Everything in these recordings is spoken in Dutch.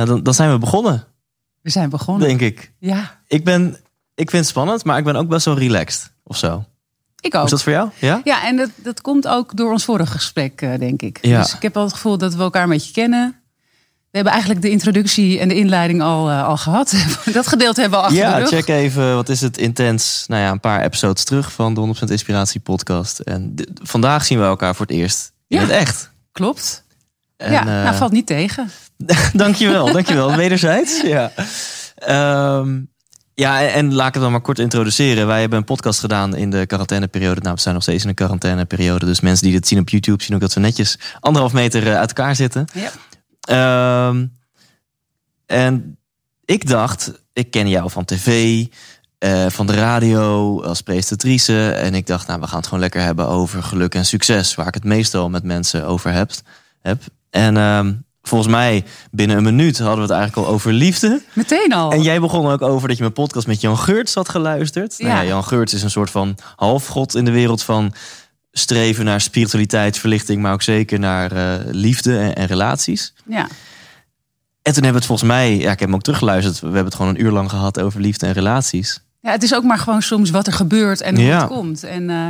Nou, dan, dan zijn we begonnen, We zijn begonnen. denk ik. Ja, Ik, ben, ik vind het spannend, maar ik ben ook best wel relaxed of zo. ik ook. is dat voor jou? Ja? Ja, en dat, dat komt ook door ons vorige gesprek, eh, denk ik. Ja. Dus ik heb al het gevoel dat we elkaar een beetje kennen. We hebben eigenlijk de introductie en de inleiding al, eh, al gehad. dat gedeelte hebben we al achter de Ja, rug. check even, wat is het intens? Nou ja, een paar episodes terug van de 100% Inspiratie podcast. En vandaag zien we elkaar voor het eerst in Ja. het echt. Klopt. En, ja, eh, nou valt niet tegen. dankjewel, dankjewel. Wederzijds. Ja. Ehm, ja, en, laat ik het dan maar kort introduceren. Wij hebben een podcast gedaan in de quarantaineperiode. Nou, we zijn nog steeds in een quarantaineperiode. Dus mensen die dit zien op YouTube zien ook dat we netjes anderhalf meter eh, uit elkaar zitten. Ja. Ehm, en ik dacht, ik ken jou van tv, eh, van de radio, als presentatrice. En ik dacht, nou, we gaan het gewoon lekker hebben over geluk en succes. Waar ik het meestal met mensen over heb. heb. En ehm, volgens mij, binnen een minuut hadden we het eigenlijk al over liefde. Meteen al. En jij begon ook over dat je mijn podcast met Jan Geurts had geluisterd. Nou ja, Ja. Jan Geurts is een soort van halfgod in de wereld van streven naar spiritualiteit, verlichting, maar ook zeker naar eh, liefde en, en relaties. Ja. En toen hebben we het volgens mij, ja, ik heb hem ook teruggeluisterd. We hebben het gewoon een uur lang gehad over liefde en relaties. ja, het is ook maar gewoon soms wat er gebeurt en hoe Ja. het komt. En eh,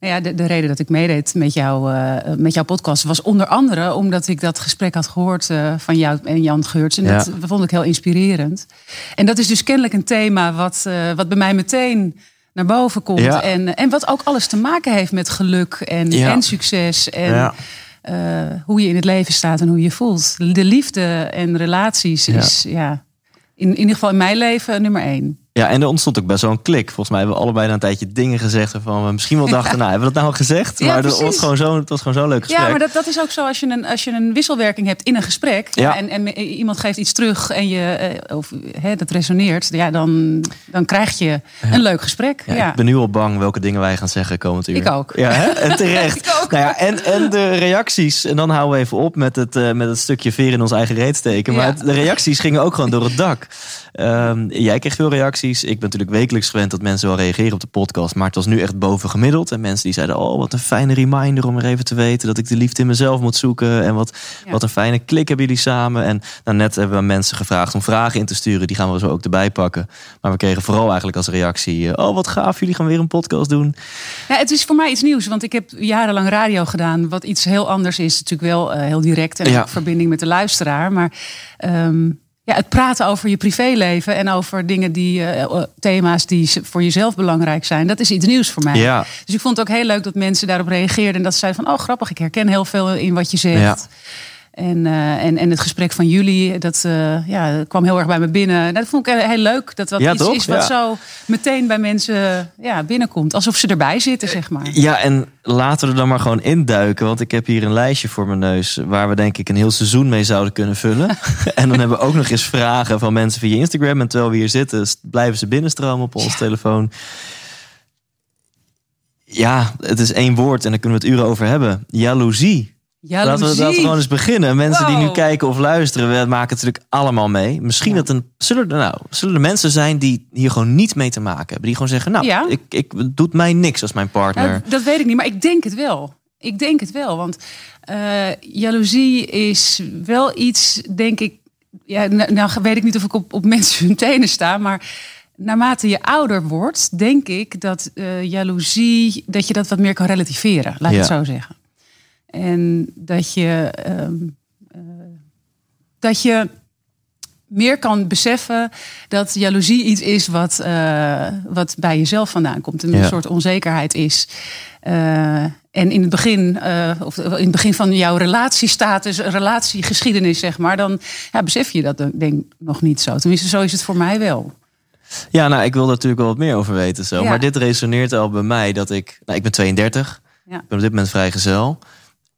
nou ja, de, de reden dat ik meedeed met, jou, eh, met jouw podcast was onder andere omdat ik dat gesprek had gehoord eh, van jou en Jan Geurts. En Ja. dat vond ik heel inspirerend. En dat is dus kennelijk een thema wat, eh, wat bij mij meteen naar boven komt. Ja. En, en wat ook alles te maken heeft met geluk en, Ja. en succes. En hoe je in het leven staat en hoe je je voelt. De liefde en relaties is ja, in, in ieder geval in mijn leven nummer één. Ja, en er ontstond ook best wel een klik. Volgens mij hebben we allebei na een tijdje dingen gezegd waarvan we misschien wel dachten, nou, hebben we dat nou al gezegd? Ja, maar het was, gewoon zo, het was gewoon zo'n leuk gesprek. Ja, maar dat, dat is ook zo als je een, als je een wisselwerking hebt in een gesprek. Ja. En, en iemand geeft iets terug en je, eh, of, hè, dat resoneert. Ja, dan, dan krijg je een leuk gesprek. Ik ben nu al bang welke dingen wij gaan zeggen komend uur. Ik ook. Ja, hè? en terecht. Ik ook. Nou ja, en, en de reacties. En dan houden we even op met het, eh, met het stukje veer in ons eigen reet steken. Maar de reacties gingen ook gewoon door het dak. Ehm, jij kreeg veel reacties. Ik ben natuurlijk wekelijks gewend dat mensen wel reageren op de podcast. Maar het was nu echt boven gemiddeld. En mensen die zeiden, oh wat een fijne reminder om er even te weten... dat ik de liefde in mezelf moet zoeken. En wat, Ja. wat een fijne klik hebben jullie samen. En nou, net hebben we mensen gevraagd om vragen in te sturen. Die gaan we zo ook erbij pakken. Maar we kregen vooral eigenlijk als reactie... eh, oh wat gaaf, jullie gaan weer een podcast doen. Ja, het is voor mij iets nieuws, want ik heb jarenlang radio gedaan. Wat iets heel anders is. Natuurlijk wel eh, heel direct en Ja. ook verbinding met de luisteraar. Maar ehm, ja, het praten over je privéleven en over dingen die, eh, thema's die voor jezelf belangrijk zijn. Dat is iets nieuws voor mij. Ja. Dus ik vond het ook heel leuk dat mensen daarop reageerden. En dat ze zeiden van, oh grappig, ik herken heel veel in wat je zegt. Ja. En, eh, en, en het gesprek van jullie, dat eh, ja, kwam heel erg bij me binnen. Nou, dat vond ik heel leuk. Dat dat Ja, iets toch? is wat Ja. zo meteen bij mensen ja, binnenkomt. Alsof ze erbij zitten, zeg maar. Ja, en laten we er dan maar gewoon induiken. Want ik heb hier een lijstje voor mijn neus... waar we denk ik een heel seizoen mee zouden kunnen vullen. en dan hebben we ook nog eens vragen van mensen via Instagram. En terwijl we hier zitten, blijven ze binnenstromen op Ja. telefoon. Ja, het is één woord en daar kunnen we het uren over hebben. Jaloezie. Laten we, laten we gewoon eens beginnen. Mensen die nu kijken of luisteren, we maken het natuurlijk allemaal mee. Misschien Ja. dat een, zullen, er, nou, zullen er mensen zijn die hier gewoon niet mee te maken hebben. Die gewoon zeggen, nou, Ja. ik, ik, het doet mij niks als mijn partner. Nou, dat weet ik niet, maar ik denk het wel. Ik denk het wel, want eh, jaloezie is wel iets, denk ik. Ja, nou, nou weet ik niet of ik op, op mensen hun tenen sta, maar naarmate je ouder wordt, denk ik dat eh, jaloezie, dat je dat wat meer kan relativeren, laat ik het Ja. zo zeggen. En dat je, ehm, eh, dat je meer kan beseffen dat jaloezie iets is wat, eh, wat bij jezelf vandaan komt. Een Ja. soort onzekerheid is. Eh, en in het begin, of in het begin van jouw relatiestatus, relatiegeschiedenis, zeg maar, dan ja, besef je dat denk nog niet zo. Tenminste, zo is het voor mij wel. Ja, nou, ik wil er natuurlijk wel wat meer over weten. Zo. Ja. Maar dit resoneert al bij mij dat ik... Nou, ik ben 32. Ja. Ik ben op dit moment vrijgezel.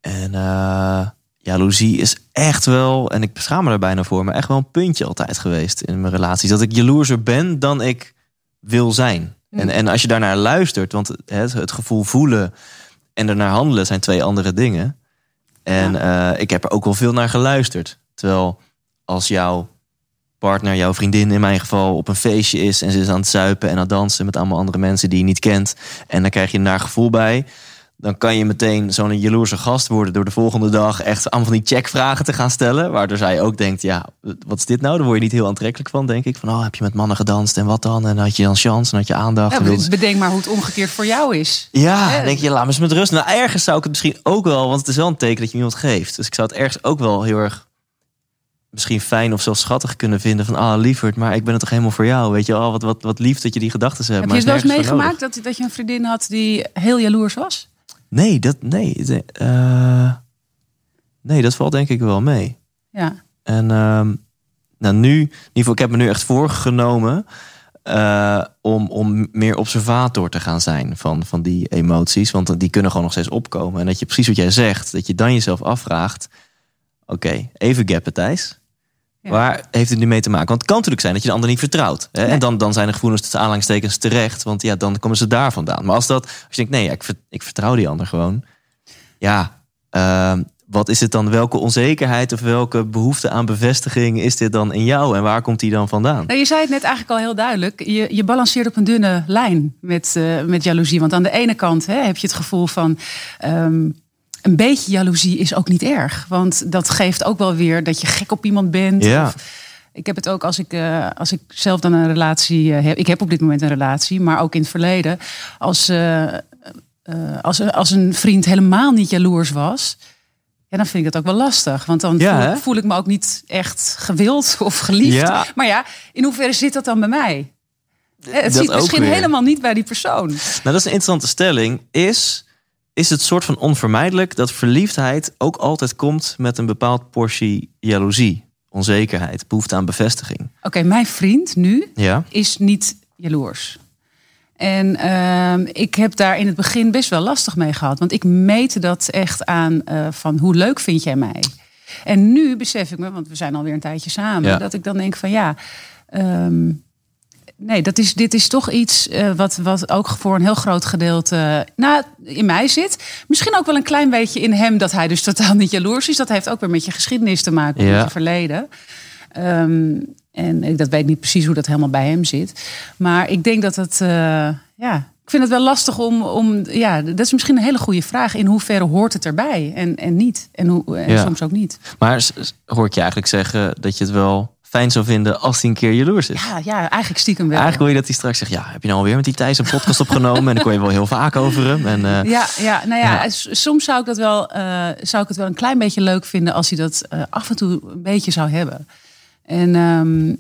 En eh jaloezie is echt wel... En ik schaam me er bijna voor. Maar echt wel een puntje altijd geweest in mijn relaties. Dat ik jaloerser ben dan ik wil zijn. Mm. En, en als je daarnaar luistert... Want het, het gevoel voelen en ernaar handelen zijn twee andere dingen. En eh, ik heb er ook wel veel naar geluisterd. Terwijl als jouw partner, jouw vriendin in mijn geval, op een feestje is en ze is aan het zuipen en aan het dansen met allemaal andere mensen die je niet kent. En dan krijg je een naar gevoel bij. Dan kan je meteen zo'n jaloerse gast worden door de volgende dag echt allemaal van die checkvragen te gaan stellen. Waardoor zij ook denkt, ja, wat is dit nou? Daar word je niet heel aantrekkelijk van, denk ik. Van, oh, heb je met mannen gedanst en wat dan? En had je dan chance en had je aandacht. Ja, bedenk maar hoe het omgekeerd voor jou is. ja, denk je, laat me eens met rust. Nou, ergens zou ik het misschien ook wel, want het is wel een teken dat je iemand geeft. Dus ik zou het ergens ook wel heel erg misschien fijn of zelfs schattig kunnen vinden van, ah, lieverd, maar ik ben het toch helemaal voor jou. Weet je, oh, wat, wat, wat lief dat je die gedachten hebt. Heb maar je het wel eens meegemaakt dat, dat je een vriendin had die heel jaloers was? Nee, dat, nee, de- eh, nee, dat valt denk ik wel mee. Ja. En ehm, nou, nu, in ieder geval, ik heb me nu echt voorgenomen eh, om, om meer observator te gaan zijn van, van die emoties. Want die kunnen gewoon nog steeds opkomen. En dat je precies wat jij zegt, dat je dan jezelf afvraagt: oké, even gappen, Thijs. Ja. Waar heeft het nu mee te maken? Want het kan natuurlijk zijn dat je de ander niet vertrouwt. Hè? Nee. En dan, dan zijn de gevoelens tussen aanhalingstekens terecht. Want ja, dan komen ze daar vandaan. Maar als, dat, als je denkt, nee, ja, ik, ver- ik vertrouw die ander gewoon. Ja, ehm, wat is het dan? Welke onzekerheid of welke behoefte aan bevestiging is dit dan in jou? En waar komt die dan vandaan? Nou, je zei het net eigenlijk al heel duidelijk. Je, je balanceert op een dunne lijn met, eh, met jaloezie. Want aan de ene kant hè, heb je het gevoel van... ehm, een beetje jaloezie is ook niet erg. Want dat geeft ook wel weer dat je gek op iemand bent. Ja. Of, ik heb het ook als ik, eh, als ik zelf dan een relatie eh, heb. Ik heb op dit moment een relatie, maar ook in het verleden. Als, eh, als, als een vriend helemaal niet jaloers was... Ja, dan vind ik dat ook wel lastig. Want dan Ja, voel, ik me ook niet echt gewild of geliefd. Ja. Maar ja, in hoeverre zit dat dan bij mij? Het Dat zit misschien weer. helemaal niet bij die persoon. Nou, dat is een interessante stelling. Is, is het soort van onvermijdelijk dat verliefdheid ook altijd komt met een bepaald portie jaloezie, onzekerheid, behoefte aan bevestiging? Oké, mijn vriend nu Ja. is niet jaloers. En ehm, ik heb daar in het begin best wel lastig mee gehad. Want ik meet dat echt aan eh, van hoe leuk vind jij mij? En nu besef ik me, want we zijn alweer een tijdje samen, Ja. dat ik dan denk van ja, ehm, nee, dat is, dit is toch iets eh, wat, wat ook voor een heel groot gedeelte nou, in mij zit. Misschien ook wel een klein beetje in hem dat hij dus totaal niet jaloers is. Dat heeft ook weer met je geschiedenis te maken, Ja. met je verleden. Ehm, en ik dat weet niet precies hoe dat helemaal bij hem zit. Maar ik denk dat het, eh, ja, ik vind het wel lastig om, om, ja, dat is misschien een hele goede vraag. In hoeverre hoort het erbij en, en niet? En, hoe, en Ja. soms ook niet. Maar hoor ik je eigenlijk zeggen dat je het wel fijn zou vinden als hij een keer jaloers is? Ja, ja eigenlijk stiekem wel. Eigenlijk wil je dat hij straks zegt, ja, heb je nou alweer met die Thijs een podcast opgenomen? En dan kon je wel heel vaak over hem. En, eh, Ja, ja, nou ja, soms zou ik, dat wel, eh, zou ik het wel een klein beetje leuk vinden als hij dat eh, af en toe een beetje zou hebben. En ehm,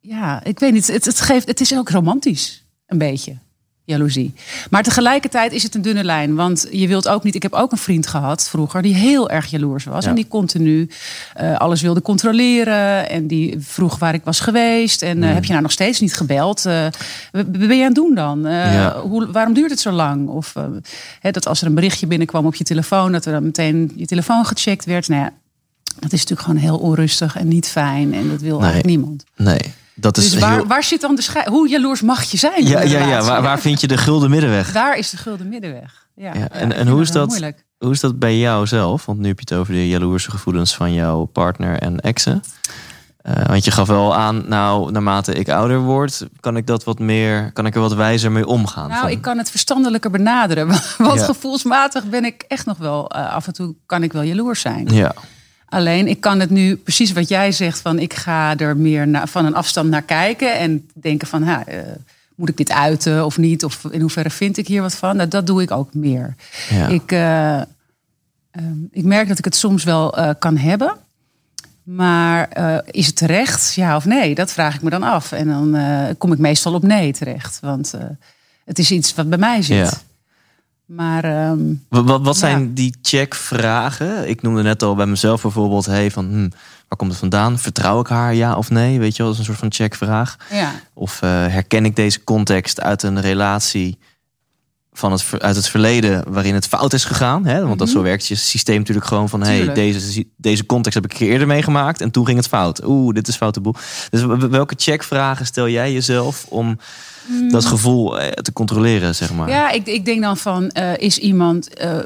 ja, ik weet niet, het, het, geeft, het is ook romantisch, een beetje, jaloezie. Maar tegelijkertijd is het een dunne lijn, want je wilt ook niet. Ik heb ook een vriend gehad vroeger die heel erg jaloers was Ja. en die continu eh, alles wilde controleren en die vroeg waar ik was geweest en eh, Mm. heb je nou nog steeds niet gebeld? Eh, wat ben je aan het doen dan? Ja. hoe, waarom duurt het zo lang? Of hè, dat als er een berichtje binnenkwam op je telefoon, dat er dan meteen je telefoon gecheckt werd. Nou ja, dat is natuurlijk gewoon heel onrustig en niet fijn. En dat wil eigenlijk niemand. nee, dat is Dus waar, heel... waar zit dan de schei? Hoe jaloers mag je zijn? Ja, ja, ja. Waar, waar vind je de gulden middenweg? Daar is de gulden middenweg. Ja, Ja, en- en hoe is dat? Moeilijk. Hoe is dat bij jou zelf? Want nu heb je het over de jaloerse gevoelens van jouw partner en exen. Eh, want je gaf wel aan, nou, naarmate ik ouder word, kan ik dat wat meer, kan ik er wat wijzer mee omgaan. Nou, Van- ik kan het verstandelijker benaderen. Want Ja. gevoelsmatig ben ik echt nog wel... eh, af en toe kan ik wel jaloers zijn. Ja, Alleen ik kan het nu precies wat jij zegt van ik ga er meer na, van een afstand naar kijken en denken van ha, eh, moet ik dit uiten of niet of in hoeverre vind ik hier wat van? Nou, dat doe ik ook meer. ja. Ik, eh, ehm, ik merk dat ik het soms wel eh, kan hebben, maar is het terecht? Ja of nee? Dat vraag ik me dan af en dan kom ik meestal op nee terecht, want het is iets wat bij mij zit. Ja. Maar ehm, Wat, wat, Ja. zijn die checkvragen? Ik noemde net al bij mezelf bijvoorbeeld, hey, van, hm, waar komt het vandaan? Vertrouw ik haar, ja of nee? Weet je wel, dat is een soort van checkvraag. ja, Of eh, herken ik deze context uit een relatie van het, uit het verleden waarin het fout is gegaan? Hè? Want dat Mhm. zo werkt je systeem natuurlijk gewoon van... hey, deze, deze context heb ik eerder meegemaakt en toen ging het fout. Oeh, dit is foute boel. Dus welke checkvragen stel jij jezelf om dat gevoel eh, te controleren, zeg maar? Mm. Ja, ik, ik denk dan van, eh, is iemand, eh,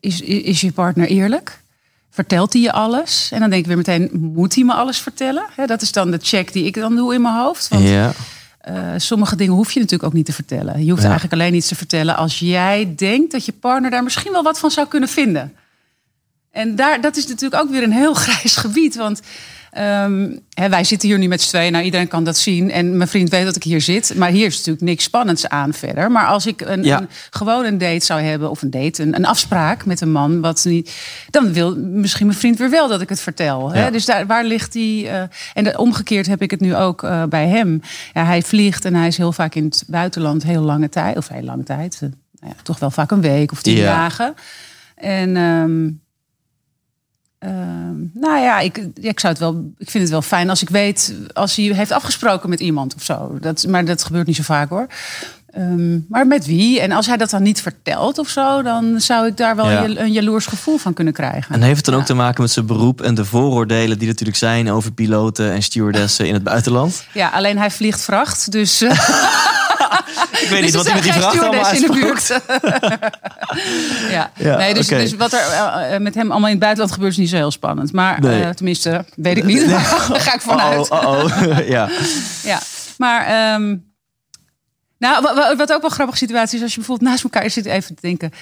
is, is je partner eerlijk? Vertelt hij je alles? En dan denk ik weer meteen, moet hij me alles vertellen? Dat is dan de check die ik dan doe in mijn hoofd. Want ja. Eh, sommige dingen hoef je natuurlijk ook niet te vertellen. Je hoeft Ja. eigenlijk alleen iets te vertellen als jij denkt dat je partner daar misschien wel wat van zou kunnen vinden. En daar, dat is natuurlijk ook weer een heel grijs gebied. Want ehm, hè, wij zitten hier nu met z'n tweeën. Nou, iedereen kan dat zien. En mijn vriend weet dat ik hier zit. Maar hier is natuurlijk niks spannends aan verder. Maar als ik een, Ja. een, gewoon een date zou hebben, of een date, een, een afspraak met een man, wat niet, dan wil misschien mijn vriend weer wel dat ik het vertel. Hè? Ja. Dus daar, waar ligt die. eh, en de- omgekeerd heb ik het nu ook eh, bij hem. Ja, hij vliegt en hij is heel vaak in het buitenland heel lange tijd, of heel lange tijd. eh, nou ja, toch wel vaak een week of tien dagen. En ehm, ehm, nou ja, ik, ik zou het wel. Ik vind het wel fijn als ik weet als hij heeft afgesproken met iemand of zo. Dat, maar dat gebeurt niet zo vaak hoor. Ehm, maar met wie? En als hij dat dan niet vertelt of zo, dan zou ik daar wel Ja. een, jaloers gevoel van kunnen krijgen. En heeft het dan ook te maken met zijn beroep en de vooroordelen die natuurlijk zijn over piloten en stewardessen in het buitenland? Ja, alleen hij vliegt vracht, dus. Ik weet niet dus wat hij met die geen allemaal in de buurt. ja. Ja, nee, dus, dus wat er eh, eh, met hem allemaal in het buitenland gebeurt, is niet zo heel spannend. Maar Nee. eh, tenminste, weet ik niet. Daar ga ik vanuit. Oh, oh, oh. ja. Ja, maar ehm, nou, wa- wa- wat ook wel een grappige situatie is, als je bijvoorbeeld naast elkaar zit, even te denken,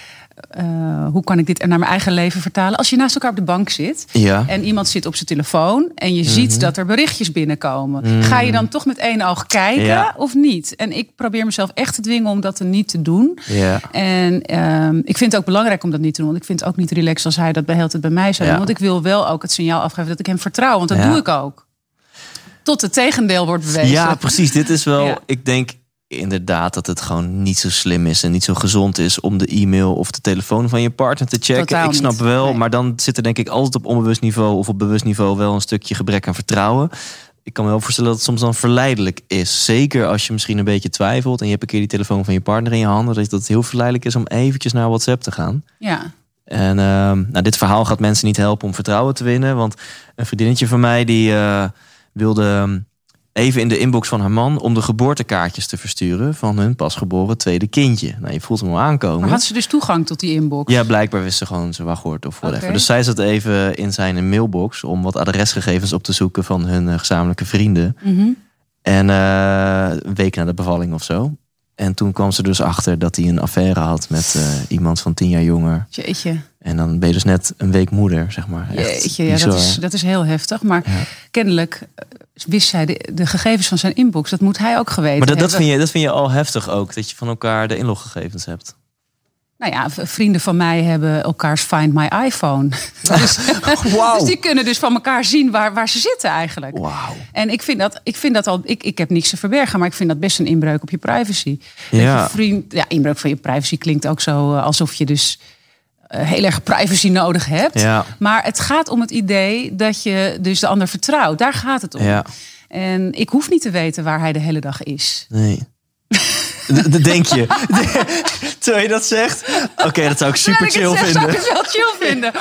eh, hoe kan ik dit naar mijn eigen leven vertalen? Als je naast elkaar op de bank zit Ja. en iemand zit op zijn telefoon en je Mhm. ziet dat er berichtjes binnenkomen, ga je dan toch met één oog kijken Ja. of niet? En ik probeer mezelf echt te dwingen om dat er niet te doen. Ja. En ehm, ik vind het ook belangrijk om dat niet te doen. Want ik vind het ook niet relaxed als hij dat bij heel tijd bij mij zou doen. Want ik wil wel ook het signaal afgeven dat ik hem vertrouw. Want dat doe ik ook. Tot het tegendeel wordt bewezen. Ja, precies. Dit is wel, ik denk inderdaad dat het gewoon niet zo slim is en niet zo gezond is om de e-mail of de telefoon van je partner te checken. Totaal ik snap niet. wel, Nee. maar dan zit er denk ik altijd op onbewust niveau of op bewust niveau wel een stukje gebrek aan vertrouwen. Ik kan me wel voorstellen dat het soms dan verleidelijk is. Zeker als je misschien een beetje twijfelt en je hebt een keer die telefoon van je partner in je handen, dat het heel verleidelijk is om eventjes naar WhatsApp te gaan. Ja. En ehm, nou, dit verhaal gaat mensen niet helpen om vertrouwen te winnen. Want een vriendinnetje van mij die eh, wilde ehm, even in de inbox van haar man om de geboortekaartjes te versturen van hun pasgeboren tweede kindje. Nou, je voelt hem al aankomen. Maar had ze dus toegang tot die inbox? Ja, blijkbaar wist ze gewoon zijn wachtwoord of whatever. Oké. Dus zij zat even in zijn mailbox om wat adresgegevens op te zoeken van hun eh, gezamenlijke vrienden. Mhm. En eh, een week na de bevalling of zo. En toen kwam ze dus achter dat hij een affaire had met eh, iemand van tien jaar jonger. Jeetje. En dan ben je dus net een week moeder, zeg maar. Echt Jeetje, ja, dat, is, dat is heel heftig. Maar Ja. kennelijk eh, wist zij de, de gegevens van zijn inbox. Dat moet hij ook geweten Maar dat, dat, hebben. vind je, dat vind je al heftig ook, dat je van elkaar de inloggegevens hebt. Nou ja, vrienden van mij hebben elkaars Find My iPhone. dus, Wauw. dus die kunnen dus van elkaar zien waar, waar ze zitten eigenlijk. Wauw. En ik vind dat, ik vind dat al, ik, ik heb niks te verbergen, maar ik vind dat best een inbreuk op je privacy. Ja. je vriend, ja, inbreuk van je privacy klinkt ook zo eh, alsof je dus eh, heel erg privacy nodig hebt. Ja. Maar het gaat om het idee dat je dus de ander vertrouwt. Daar gaat het om. Ja. En ik hoef niet te weten waar hij de hele dag is. Nee. D- Dat denk je. Terwijl je dat zegt. Oké, dat zou ik super ik chill zeg, vinden. Zou ik wel chill vinden.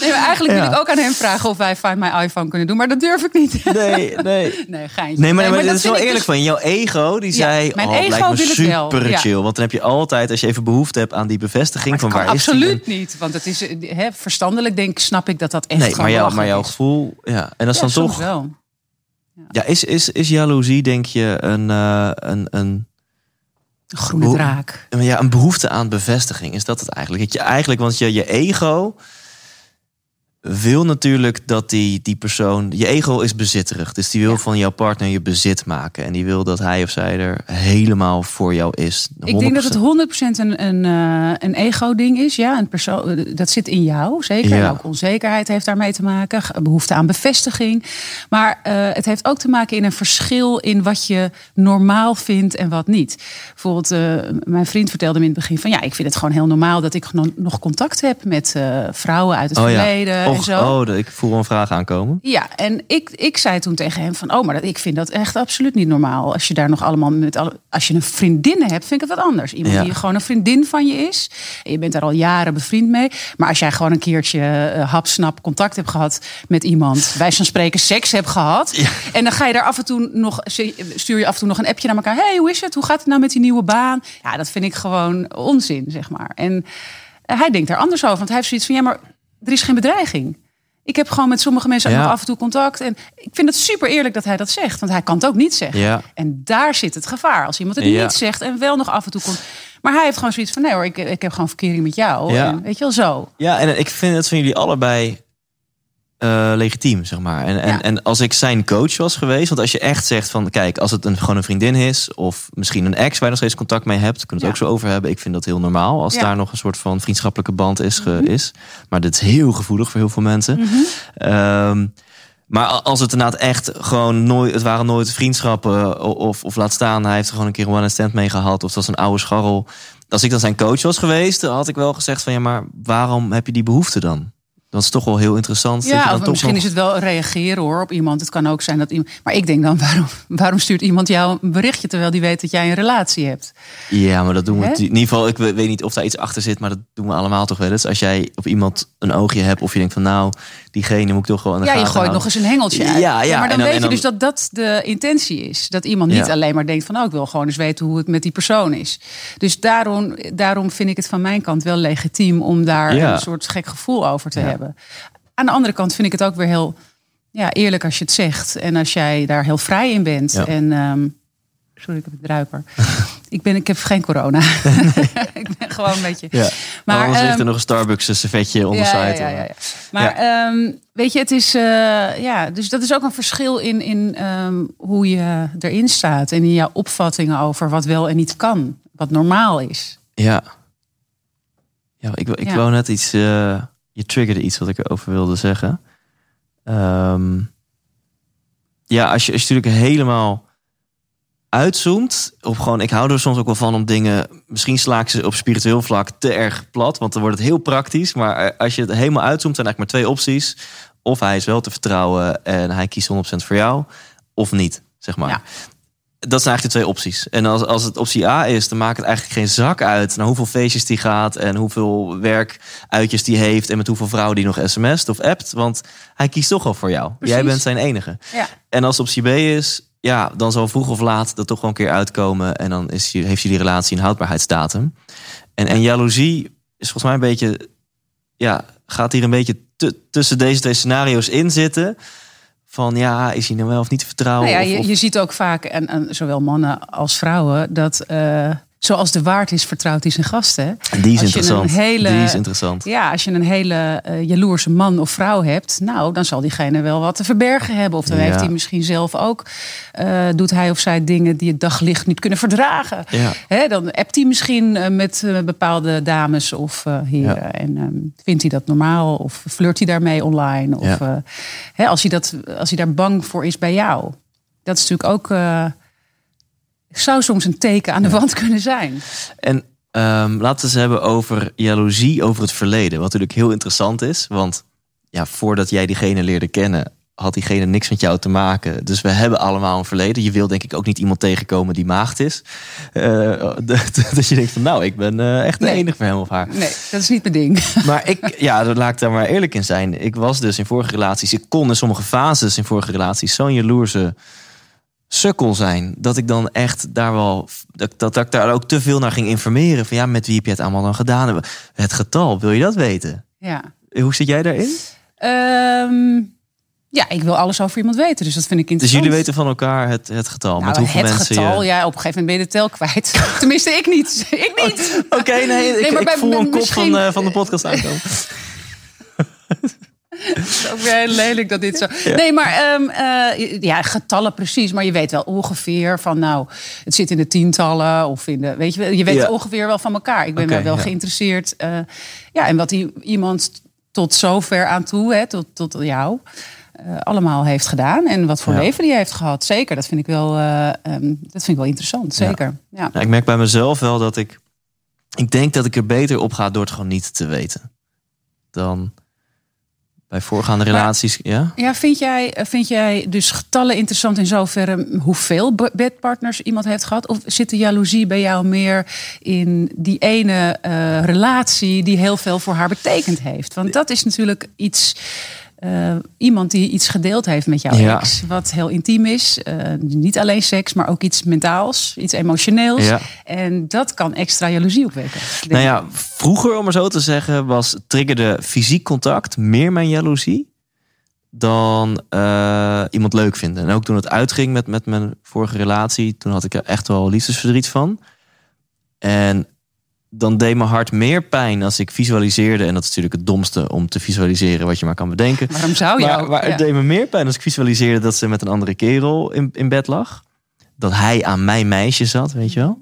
Nee, maar eigenlijk Ja. wil ik ook aan hem vragen of wij Find My iPhone kunnen doen. Maar dat durf ik niet. Nee, nee. Nee, geintje. Nee, maar, maar, dat is wel vind ik eerlijk dus- van. Jouw ego, die Ja, zei, mijn oh, ego lijkt me wel. super Ja. chill. Want dan heb je altijd, als je even behoefte hebt aan die bevestiging van waar is absoluut niet. Want het is hè, verstandelijk, denk snap ik dat dat echt Nee, maar, jou, maar jouw gevoel, ja. En dat is dan toch, wel. ja, is, is, is jaloezie denk je een, eh, een, een, Een groene draak. ja, een behoefte aan bevestiging? Is dat het eigenlijk? Dat je eigenlijk, want je, je ego wil natuurlijk dat die, die persoon... Je ego is bezitterig. Dus die wil Ja. van jouw partner je bezit maken. En die wil dat hij of zij er helemaal voor jou is. Ik denk dat 100%. het 100% een, een, eh, een ego-ding is. Ja, een persoon, dat zit in jou, zeker. Ja. En ook onzekerheid heeft daarmee te maken. Behoefte aan bevestiging. Maar eh, het heeft ook te maken in een verschil in wat je normaal vindt en wat niet. Bijvoorbeeld, eh, mijn vriend vertelde me in het begin van... ja, ik vind het gewoon heel normaal dat ik nog, contact heb met eh, vrouwen uit het Oh ja. En Och, zo. oh, ik voel een vraag aankomen. Ja, en ik, ik zei toen tegen hem van, oh, maar dat, ik vind dat echt absoluut niet normaal. Als je daar nog allemaal met, alle, als je een vriendin hebt, vind ik het wat anders. Iemand Ja. die gewoon een vriendin van je is. En je bent daar al jaren bevriend mee. Maar als jij gewoon een keertje eh, hapsnap contact hebt gehad met iemand, wij van spreken seks hebt gehad. Ja. En dan ga je daar af en toe nog, stuur je af en toe nog een appje naar elkaar. hey, hoe is het? Hoe gaat het nou met die nieuwe baan? Ja, dat vind ik gewoon onzin, zeg maar. En hij denkt daar anders over, want hij heeft zoiets van, ja, maar er is geen bedreiging. Ik heb gewoon met sommige mensen ook Ja. nog af en toe contact. En ik vind het super eerlijk dat hij dat zegt. Want hij kan het ook niet zeggen. Ja. En daar zit het gevaar. Als iemand het Ja. niet zegt en wel nog af en toe komt. Maar hij heeft gewoon zoiets van: nee hoor, ik, ik heb gewoon verkering met jou. Ja. En, weet je wel zo. Ja, en ik vind het van jullie allebei eh, legitiem, zeg maar. En, en, Ja. en als ik zijn coach was geweest, want als je echt zegt van, kijk, als het een, gewoon een vriendin is, of misschien een ex waar je nog steeds contact mee hebt, kunnen we het Ja. ook zo over hebben. Ik vind dat heel normaal als Ja. Mhm. daar nog een soort van vriendschappelijke band is. ge- is. Maar dit is heel gevoelig voor heel veel mensen. Ehm, maar als het inderdaad echt gewoon nooit, het waren nooit vriendschappen, of, of laat staan, hij heeft er gewoon een keer een stand mee gehad, of het was een oude scharrel. Als ik dan zijn coach was geweest, dan had ik wel gezegd van ja, maar waarom heb je die behoefte dan? Dat is toch wel heel interessant. je Ja, dan of toch misschien nog- is het wel reageren hoor op iemand. Het kan ook zijn dat iemand. Maar ik denk dan, waarom, waarom stuurt iemand jou een berichtje terwijl die weet dat jij een relatie hebt? Ja, maar dat doen we. In ieder geval, ik we- weet niet of daar iets achter zit, maar dat doen we allemaal toch wel eens. Als jij op iemand een oogje hebt, of je denkt van nou, diegene moet ik toch gewoon. Ja, je gooit houden. nog eens een hengeltje uit. Ja, ja, maar dan, weet je dus dat dat de intentie is. Dat iemand niet Ja. alleen maar denkt van... oh, ik wil gewoon eens weten hoe het met die persoon is. Dus daarom, daarom vind ik het van mijn kant wel legitiem... om daar Ja. een soort gek gevoel over te hebben. Aan de andere kant vind ik het ook weer heel ja, eerlijk als je het zegt. En als jij daar heel vrij in bent. En, ehm, sorry, ik heb een druiper. ik, ben, ik heb geen corona. ik ben gewoon een beetje... Ja. Maar anders ligt ehm, er nog een Starbucks servetje onder ja, site. ja, ja. Maar ehm, weet je, het is eh, ja, dus dat is ook een verschil in, in ehm, hoe je erin staat en in jouw opvattingen over wat wel en niet kan, wat normaal is. Ja. Ja, ik, ik wou net iets. eh, je triggerde iets wat ik erover wilde zeggen. Ehm, ja, als je, als je natuurlijk helemaal uitzoomt op gewoon, ik hou er soms ook wel van om dingen, misschien sla ik ze op spiritueel vlak te erg plat, want dan wordt het heel praktisch. Maar eh, als je het helemaal uitzoomt, zijn eigenlijk maar twee opties. Of hij is wel te vertrouwen en hij kiest 100% voor jou, of niet, zeg maar. Ja. Dat zijn eigenlijk de twee opties. En als, als het optie A is, dan maakt het eigenlijk geen zak uit naar hoeveel feestjes die gaat en hoeveel werkuitjes die heeft en met hoeveel vrouwen die nog sms't of appt. Want hij kiest toch al voor jou. Precies. Jij bent zijn enige. Ja. En als optie B is, ja, dan zal vroeg of laat dat toch wel een keer uitkomen. En dan is, heeft je die relatie een houdbaarheidsdatum. En, en jaloezie is volgens mij een beetje, ja, gaat hier een beetje tu- tussen deze twee scenario's in zitten. Van ja, is hij nou wel of niet te vertrouwen? Nou ja, Of- je, of- je ziet ook vaak, en, en zowel mannen als vrouwen, dat eh, zoals de waard is, vertrouwt hij zijn gasten. die is als je een interessant. hele- Die is interessant. Ja, als je een hele eh, jaloerse man of vrouw hebt, nou, dan zal diegene wel wat te verbergen hebben. Of dan Ja. heeft hij misschien zelf ook, eh, doet hij of zij dingen die het daglicht niet kunnen verdragen. Ja. Hè, dan appt hij misschien eh, met bepaalde dames of heren. En ehm, vindt hij dat normaal? Of flirt hij daarmee online? Of hè, als, hij dat, als hij daar bang voor is bij jou. Dat is natuurlijk ook. Zou soms een teken aan de wand kunnen zijn. En ehm, laten we eens hebben over jaloezie over het verleden. Wat natuurlijk heel interessant is. Want ja, voordat jij diegene leerde kennen, had diegene niks met jou te maken. Dus we hebben allemaal een verleden. Je wil denk ik ook niet iemand tegenkomen die maagd is. Eh, dat je denkt van nou, ik ben eh, echt de Nee. enige voor hem of haar. Nee, dat is niet mijn ding. Maar ik, ja, daar laat ik daar maar eerlijk in zijn. Ik was dus in vorige relaties, ik kon in sommige fases in vorige relaties zo'n jaloerse sukkel zijn. Dat ik dan echt daar wel, dat, dat, dat ik daar ook te veel naar ging informeren. Van ja, met wie heb je het allemaal dan gedaan? Het getal, wil je dat weten? Ja. Hoe zit jij daarin? Ehm, ja, ik wil alles over iemand weten, dus dat vind ik Dus interessant. jullie weten van elkaar het, het getal. Nou, met hoeveel het mensen getal, je... ja, op een gegeven moment ben je de tel kwijt. Tenminste, ik niet. Ik niet. Oké, nee, ik, maar ik bij- voel een kop misschien- van, eh, van de podcast aankomen. Het is ook weer heel lelijk dat dit zo. Nee, maar ehm, eh, ja, getallen precies. Maar je weet wel ongeveer van, nou, het zit in de tientallen of in de, weet je, je weet Ja. ongeveer wel van elkaar. Ik ben wel, ja. geïnteresseerd. eh, ja, en wat die, iemand tot zover aan toe, hè, tot, tot jou, eh, allemaal heeft gedaan en wat voor leven die heeft gehad. Zeker, dat vind ik wel, eh, ehm, dat vind ik wel interessant. Zeker. Ja. Nou, ik merk bij mezelf wel dat ik. Ik denk dat ik er beter op ga door het gewoon niet te weten. Dan bij voorgaande Maar- relaties. Ja? Ja, vind jij, vind jij dus getallen interessant in zoverre hoeveel be- bedpartners iemand heeft gehad? Of zit de jaloezie bij jou meer in die ene eh, relatie die heel veel voor haar betekend heeft? Want dat is natuurlijk iets. Eh, iemand die iets gedeeld heeft met jouw Ja. ex, wat heel intiem is. Eh, niet alleen seks, maar ook iets mentaals, iets emotioneels. Ja. En dat kan extra jaloezie opwekken. Nou ja, vroeger, om maar zo te zeggen, was triggerde fysiek contact meer mijn jaloezie. dan eh, iemand leuk vinden. En ook toen het uitging met, met mijn vorige relatie, toen had ik er echt wel liefdesverdriet van. En dan deed mijn hart meer pijn als ik visualiseerde. En dat is natuurlijk het domste om te visualiseren wat je maar kan bedenken. Waarom zou je Maar, ook? maar Ja. het deed me meer pijn als ik visualiseerde dat ze met een andere kerel in, in bed lag. Dat hij aan mijn meisje zat, weet je wel.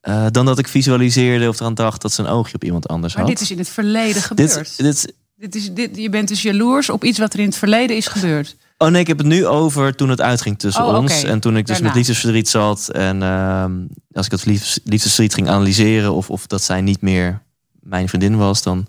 Eh, dan dat ik visualiseerde of eraan dacht dat ze een oogje op iemand anders Maar had. dit is in het verleden gebeurd. dit, dit, Dit is, dit, je bent dus jaloers op iets wat er in het verleden is gebeurd. Oh nee, ik heb het nu over toen het uitging tussen Oh, ons. En toen ik dus Daarna. met liefdesverdriet zat. En ehm, als ik liefdes, liefdesverdriet ging analyseren. Of, of dat zij niet meer mijn vriendin was. Dan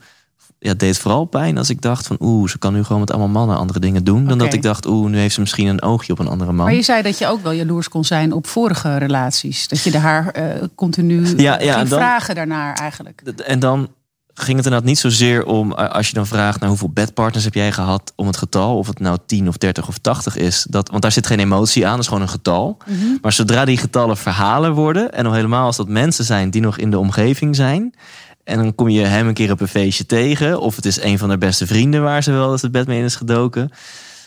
ja, deed het vooral pijn als ik dacht van... Oeh, ze kan nu gewoon met allemaal mannen andere dingen doen. Dan dat ik dacht, oeh, nu heeft ze misschien een oogje op een andere man. Maar je zei dat je ook wel jaloers kon zijn op vorige relaties. Dat je de haar eh, continu Ja, ja, ging dan- vragen daarnaar eigenlijk. En dan ging het inderdaad niet zozeer om... eh, als je dan vraagt naar hoeveel bedpartners heb jij gehad... om het getal, of het nou 10 of 30 of 80 is. Dat, want daar zit geen emotie aan, dat is gewoon een getal. Mhm. Maar zodra die getallen verhalen worden... en al helemaal als dat mensen zijn die nog in de omgeving zijn... en dan kom je hem een keer op een feestje tegen... of het is een van haar beste vrienden waar ze wel eens het bed mee is gedoken...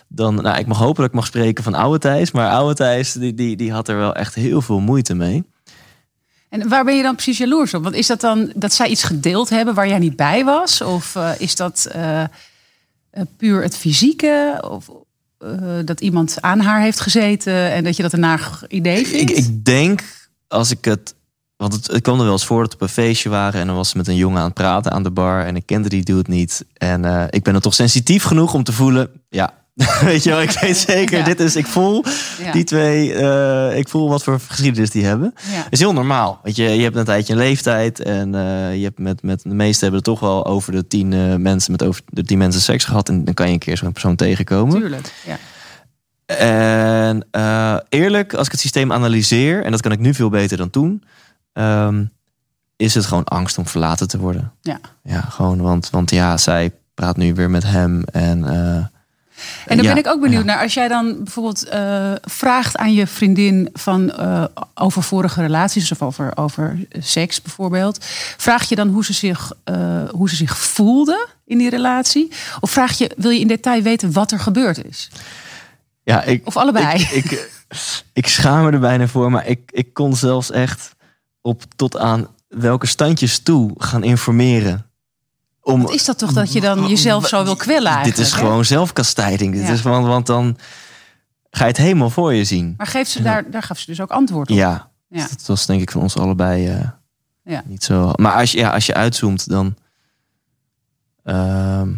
dan, nou, ik mag hopen dat ik mag spreken van oude Thijs... maar oude Thijs, die, die, die had er wel echt heel veel moeite mee. En waar ben je dan precies jaloers op? Want is dat dan dat zij iets gedeeld hebben waar jij niet bij was? Of eh, is dat eh, eh, puur het fysieke? Of dat iemand aan haar heeft gezeten en dat je dat een naar idee Ik, vindt? ik denk, als ik het... Want het, het kwam er wel eens voor dat we op een feestje waren... en dan was ze met een jongen aan het praten aan de bar... en ik kende die dude niet. En ik ben dan toch sensitief genoeg om te voelen... ja, weet je wel, ik weet zeker, Ja. dit is... Ik voel ja. die twee, eh, ik voel wat voor geschiedenis die hebben. ja. is heel normaal. Weet je, je hebt een tijdje een leeftijd... en eh, je hebt met, met de meesten hebben het toch wel over de tien eh, mensen... met over de tien mensen seks gehad... en dan kan je een keer zo'n persoon tegenkomen. Tuurlijk. Ja. En eerlijk, als ik het systeem analyseer, en dat kan ik nu veel beter dan toen, ehm, is het gewoon angst om verlaten te worden. Ja. Ja, gewoon, want, want ja, zij praat nu weer met hem. En, En dan ja, ben ik ook benieuwd ja. naar, als jij dan bijvoorbeeld eh, vraagt aan je vriendin van, eh, over vorige relaties of over, over seks bijvoorbeeld. Vraag je dan hoe ze, zich, eh, hoe ze zich voelde in die relatie? Of vraag je, wil je in detail weten wat er gebeurd is? Ja, ik, Of allebei? Ik, ik, ik schaam me er bijna voor, maar ik, ik kon zelfs echt op tot aan welke standjes toe gaan informeren. Om, Wat is dat toch dat je dan jezelf zo wil kwellen eigenlijk? Dit is hè? gewoon zelfkastijding. Dit Ja. is gewoon, want dan ga je het helemaal voor je zien. Maar geeft ze daar, daar gaf ze dus ook antwoord op. Ja, Ja. dat was denk ik van ons allebei eh, Ja. niet zo. Maar als je, ja, als je uitzoomt, dan. ehm,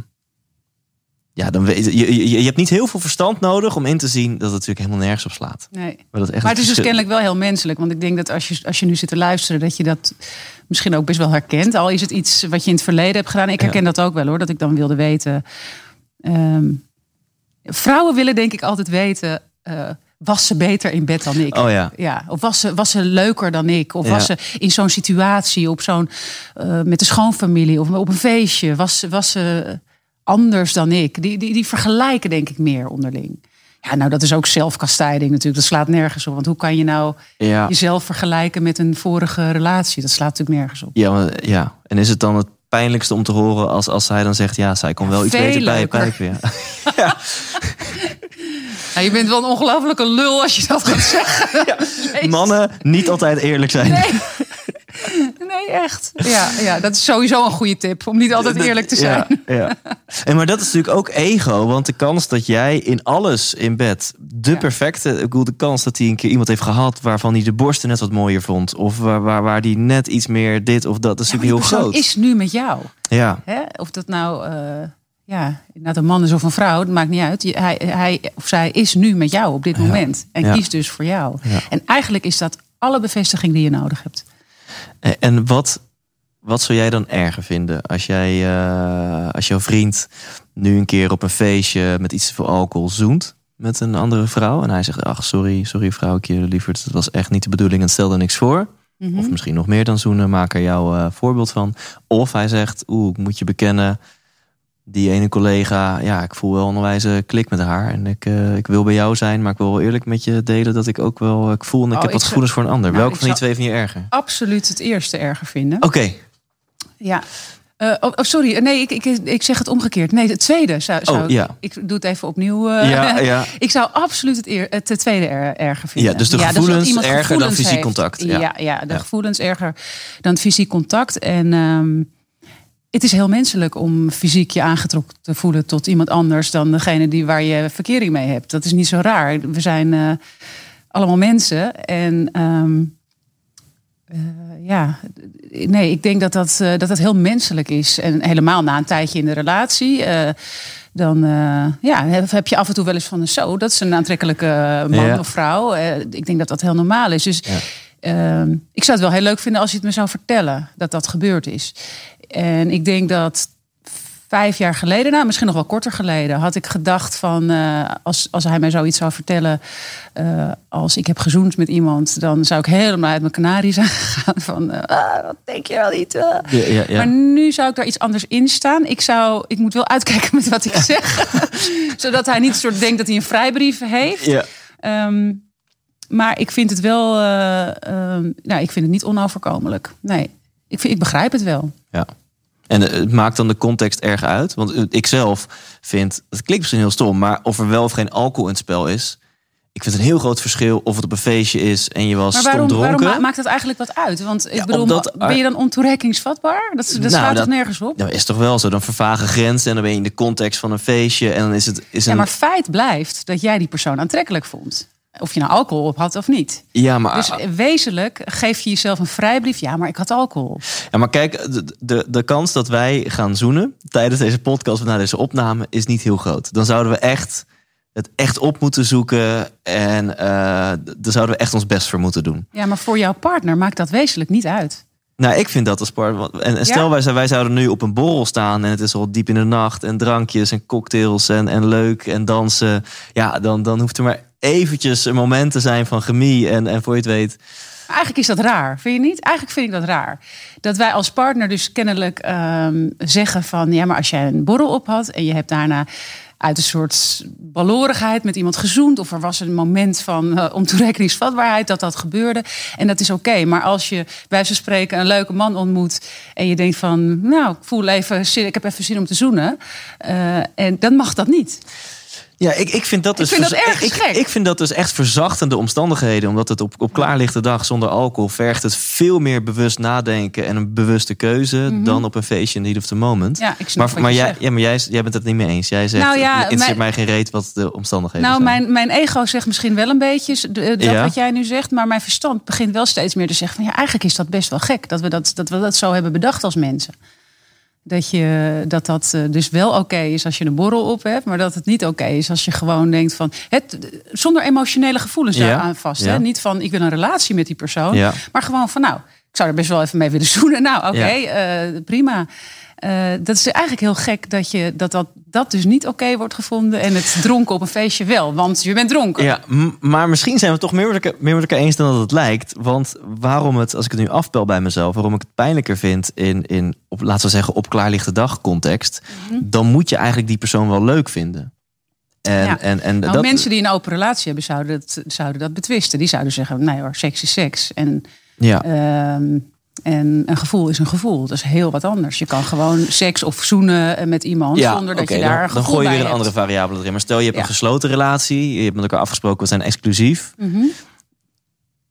ja, dan weet je, je, je hebt niet heel veel verstand nodig om in te zien dat het natuurlijk helemaal nergens op slaat. Nee. Maar, dat echt Maar het is dus kennelijk wel heel menselijk. Want ik denk dat als je, als je nu zit te luisteren, dat je dat misschien ook best wel herkent. Al is het iets wat je in het verleden hebt gedaan. Ik herken dat ook wel hoor, dat ik dan wilde weten. Ehm, vrouwen willen denk ik altijd weten, eh, was ze beter in bed dan ik? Oh ja. Ja, of was ze, was ze leuker dan ik? Of Ja. was ze in zo'n situatie, op zo'n, eh, met de schoonfamilie of op een feestje, was, was ze anders dan ik? Die, die, die vergelijken denk ik meer onderling. Ja, nou dat is ook zelfkastijding natuurlijk. Dat slaat nergens op. Want hoe kan je nou Ja, jezelf vergelijken met een vorige relatie? Dat slaat natuurlijk nergens op. ja, maar- ja. En is het dan het pijnlijkste om te horen als, als zij dan zegt: ja, zij kon wel iets beter bij je pijpen. Ja. Ja, je bent wel een ongelofelijke lul als je dat gaat zeggen. Mannen niet altijd eerlijk zijn. Nee. nee, echt. Ja, ja, dat is sowieso een goede tip. Om niet altijd eerlijk te zijn. Ja, ja. En maar dat is natuurlijk ook ego. Want de kans dat jij in alles in bed de Ja. perfecte... Ik bedoel, de kans dat hij een keer iemand heeft gehad... waarvan hij de borsten net wat mooier vond. Of waar, waar, waar die net iets meer dit of dat. Dat is natuurlijk heel groot. is nu met jou. Ja, Hè? Of dat nou, eh ja, inderdaad een man is of een vrouw, dat maakt niet uit. Hij, hij of zij is nu met jou op dit moment. En kiest dus voor jou. En eigenlijk is dat alle bevestiging die je nodig hebt. En- En wat, wat zou jij dan erger vinden als jij, eh, als jouw vriend nu een keer op een feestje met iets te veel alcohol zoent met een andere vrouw en hij zegt: Ach, sorry, sorry vrouwtje, lieverd, het was echt niet de bedoeling en stelde niks voor. Mhm. Of misschien nog meer dan zoenen, maak er jouw eh, voorbeeld van. Of hij zegt: Oeh, ik moet je bekennen, die ene collega, ja, ik voel wel een wijze klik met haar en ik, eh, ik wil bij jou zijn, maar ik wil wel eerlijk met je delen dat ik ook wel, ik voel en ik Oh, heb wat gevoelens voor een ander. Nou, Welke van die twee vind je erger? Absoluut het eerste erger vinden. Oké, Ja, Uh, oh, oh, sorry, nee, ik, ik, ik zeg het omgekeerd. Nee, het tweede zou, zou oh, ja. ik, ik doe het even opnieuw. Uh, ja, ja. ik zou absoluut het, eer, het tweede er, erger vinden. Ja, dus de gevoelens ja, erger gevoelens dan fysiek contact. Ja, ja, ja de gevoelens erger dan fysiek contact. En um, het is heel menselijk om fysiek je aangetrokken te voelen tot iemand anders dan degene die waar je verkering mee hebt. Dat is niet zo raar. We zijn uh, allemaal mensen en. Um, uh, ja, nee, ik denk dat dat, uh, dat dat heel menselijk is. En helemaal na een tijdje in de relatie. Dan ja, heb je af en toe wel eens van zo. Dat is een aantrekkelijke man ja. of vrouw. ik denk dat dat heel normaal is. Dus ja. Ehm, ik zou het wel heel leuk vinden als je het me zou vertellen dat dat gebeurd is. En ik denk dat vijf jaar geleden, nou misschien nog wel korter geleden, had ik gedacht van uh, als, als hij mij zoiets zou vertellen, uh, als ik heb gezoend met iemand, dan zou ik helemaal uit mijn kanarie zijn gegaan van uh, ah, wat denk je wel niet. Ja, ja, ja. Maar nu zou ik daar iets anders in staan. Ik zou, ik moet wel uitkijken met wat ik zeg, zodat hij niet soort denkt dat hij een vrijbrief heeft. Um, maar ik vind het wel, nou, ik vind het niet onoverkomelijk. Nee, ik, vind, ik begrijp het wel. Ja. En het maakt dan de context erg uit. Want ik zelf vind, het klinkt misschien heel stom, maar of er wel of geen alcohol in het spel is. Ik vind het een heel groot verschil of het op een feestje is en je was maar waarom, stom dronken. Waarom maakt dat eigenlijk wat uit? Want ik bedoel, ben je dan ontoerekeningsvatbaar? Dat, dat nou, slaat toch nergens op? Nou, is toch wel zo. Dan vervagen grenzen en dan ben je in de context van een feestje. En dan is het. Is ja, maar feit blijft dat jij die persoon aantrekkelijk vond. Of je nou alcohol op had of niet. Ja, maar... Dus wezenlijk geef je jezelf een vrijbrief. Ja, maar ik had alcohol. Ja, maar kijk, de, de, de kans dat wij gaan zoenen tijdens deze podcast of na deze opname is niet heel groot. Dan zouden we echt het echt op moeten zoeken. En uh, daar zouden we echt ons best voor moeten doen. Ja, maar voor jouw partner maakt dat wezenlijk niet uit. Nou, ik vind dat als partner. En, en stel, wij, wij zouden nu op een borrel staan en het is al diep in de nacht en drankjes en cocktails en, en leuk en dansen. Ja, dan, dan hoeft er maar eventjes een moment te zijn van chemie. En, en voor je het weet. Eigenlijk is dat raar, vind je niet? Eigenlijk vind ik dat raar. Dat wij als partner dus kennelijk um, zeggen van... ja, maar als jij een borrel op had en je hebt daarna uit een soort balorigheid met iemand gezoend... of er was een moment van uh, ontoerekeningsvatbaarheid dat dat gebeurde. En dat is oké. Maar als je bij ze spreken een leuke man ontmoet... en je denkt van, nou, ik voel even, ik heb even zin om te zoenen... Uh, en dan mag dat niet. Ja, ik, ik vind dat dus. Ik vind dat erg ik, ik, vind dat dus echt verzachtende omstandigheden. Omdat het op, op klaarlichte dag zonder alcohol vergt het veel meer bewust nadenken en een bewuste keuze mm -hmm. dan op een feestje in the heat of the moment. Ja, ik snap maar, maar, jij, ja, maar jij, jij bent het niet mee eens. Jij zegt, nou ja, het mij geen reet wat de omstandigheden nou, zijn. Mijn, mijn ego zegt misschien wel een beetje dat ja. wat jij nu zegt. Maar mijn verstand begint wel steeds meer te zeggen van ja, eigenlijk is dat best wel gek dat we dat, dat, we dat zo hebben bedacht als mensen. Dat, je, dat dat eh, dus wel oké is als je een borrel op hebt, maar dat het niet oké is als je gewoon denkt van het zonder emotionele gevoelens ja, aan vast. Hè? Niet van ik wil een relatie met die persoon, maar gewoon van nou, ik zou er best wel even mee willen zoenen. Nou, oké, okay, uh, prima. Uh, dat is eigenlijk heel gek dat je, dat, dat, dat dus niet oké okay wordt gevonden en het dronken op een feestje wel, want je bent dronken. Ja, maar misschien zijn we toch meer met, elkaar, meer met elkaar eens dan dat het lijkt. Want waarom het, als ik het nu afbel bij mezelf, waarom ik het pijnlijker vind in, in op, laten we zeggen, op klaarlichte dag context, mm -hmm. dan moet je eigenlijk die persoon wel leuk vinden. En, ja. en, en nou, dat... mensen die een open relatie hebben, zouden dat, zouden dat betwisten. Die zouden zeggen, nee hoor, seks is seks. En ja. Uh, en een gevoel is een gevoel. Dat is heel wat anders. Je kan gewoon seks of zoenen met iemand ja, zonder dat okay, je daar dan, Dan gooi je weer een andere variabele erin. Maar stel je hebt ja. een gesloten relatie. Je hebt met elkaar afgesproken, we zijn exclusief. Mm -hmm.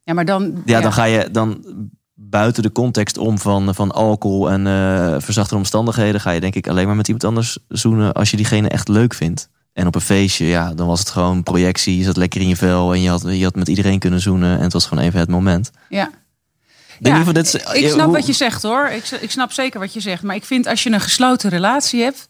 Ja, maar dan... Ja, dan ga je dan buiten de context om van, van alcohol en uh, verzachte omstandigheden... ga je denk ik alleen maar met iemand anders zoenen als je diegene echt leuk vindt. En op een feestje, ja, dan was het gewoon projectie. Je zat lekker in je vel en je had, je had met iedereen kunnen zoenen. En het was gewoon even het moment. Ja. Ja, is, ik snap wat je zegt hoor. Ik, ik, snap zeker wat je zegt. Maar ik vind als je een gesloten relatie hebt,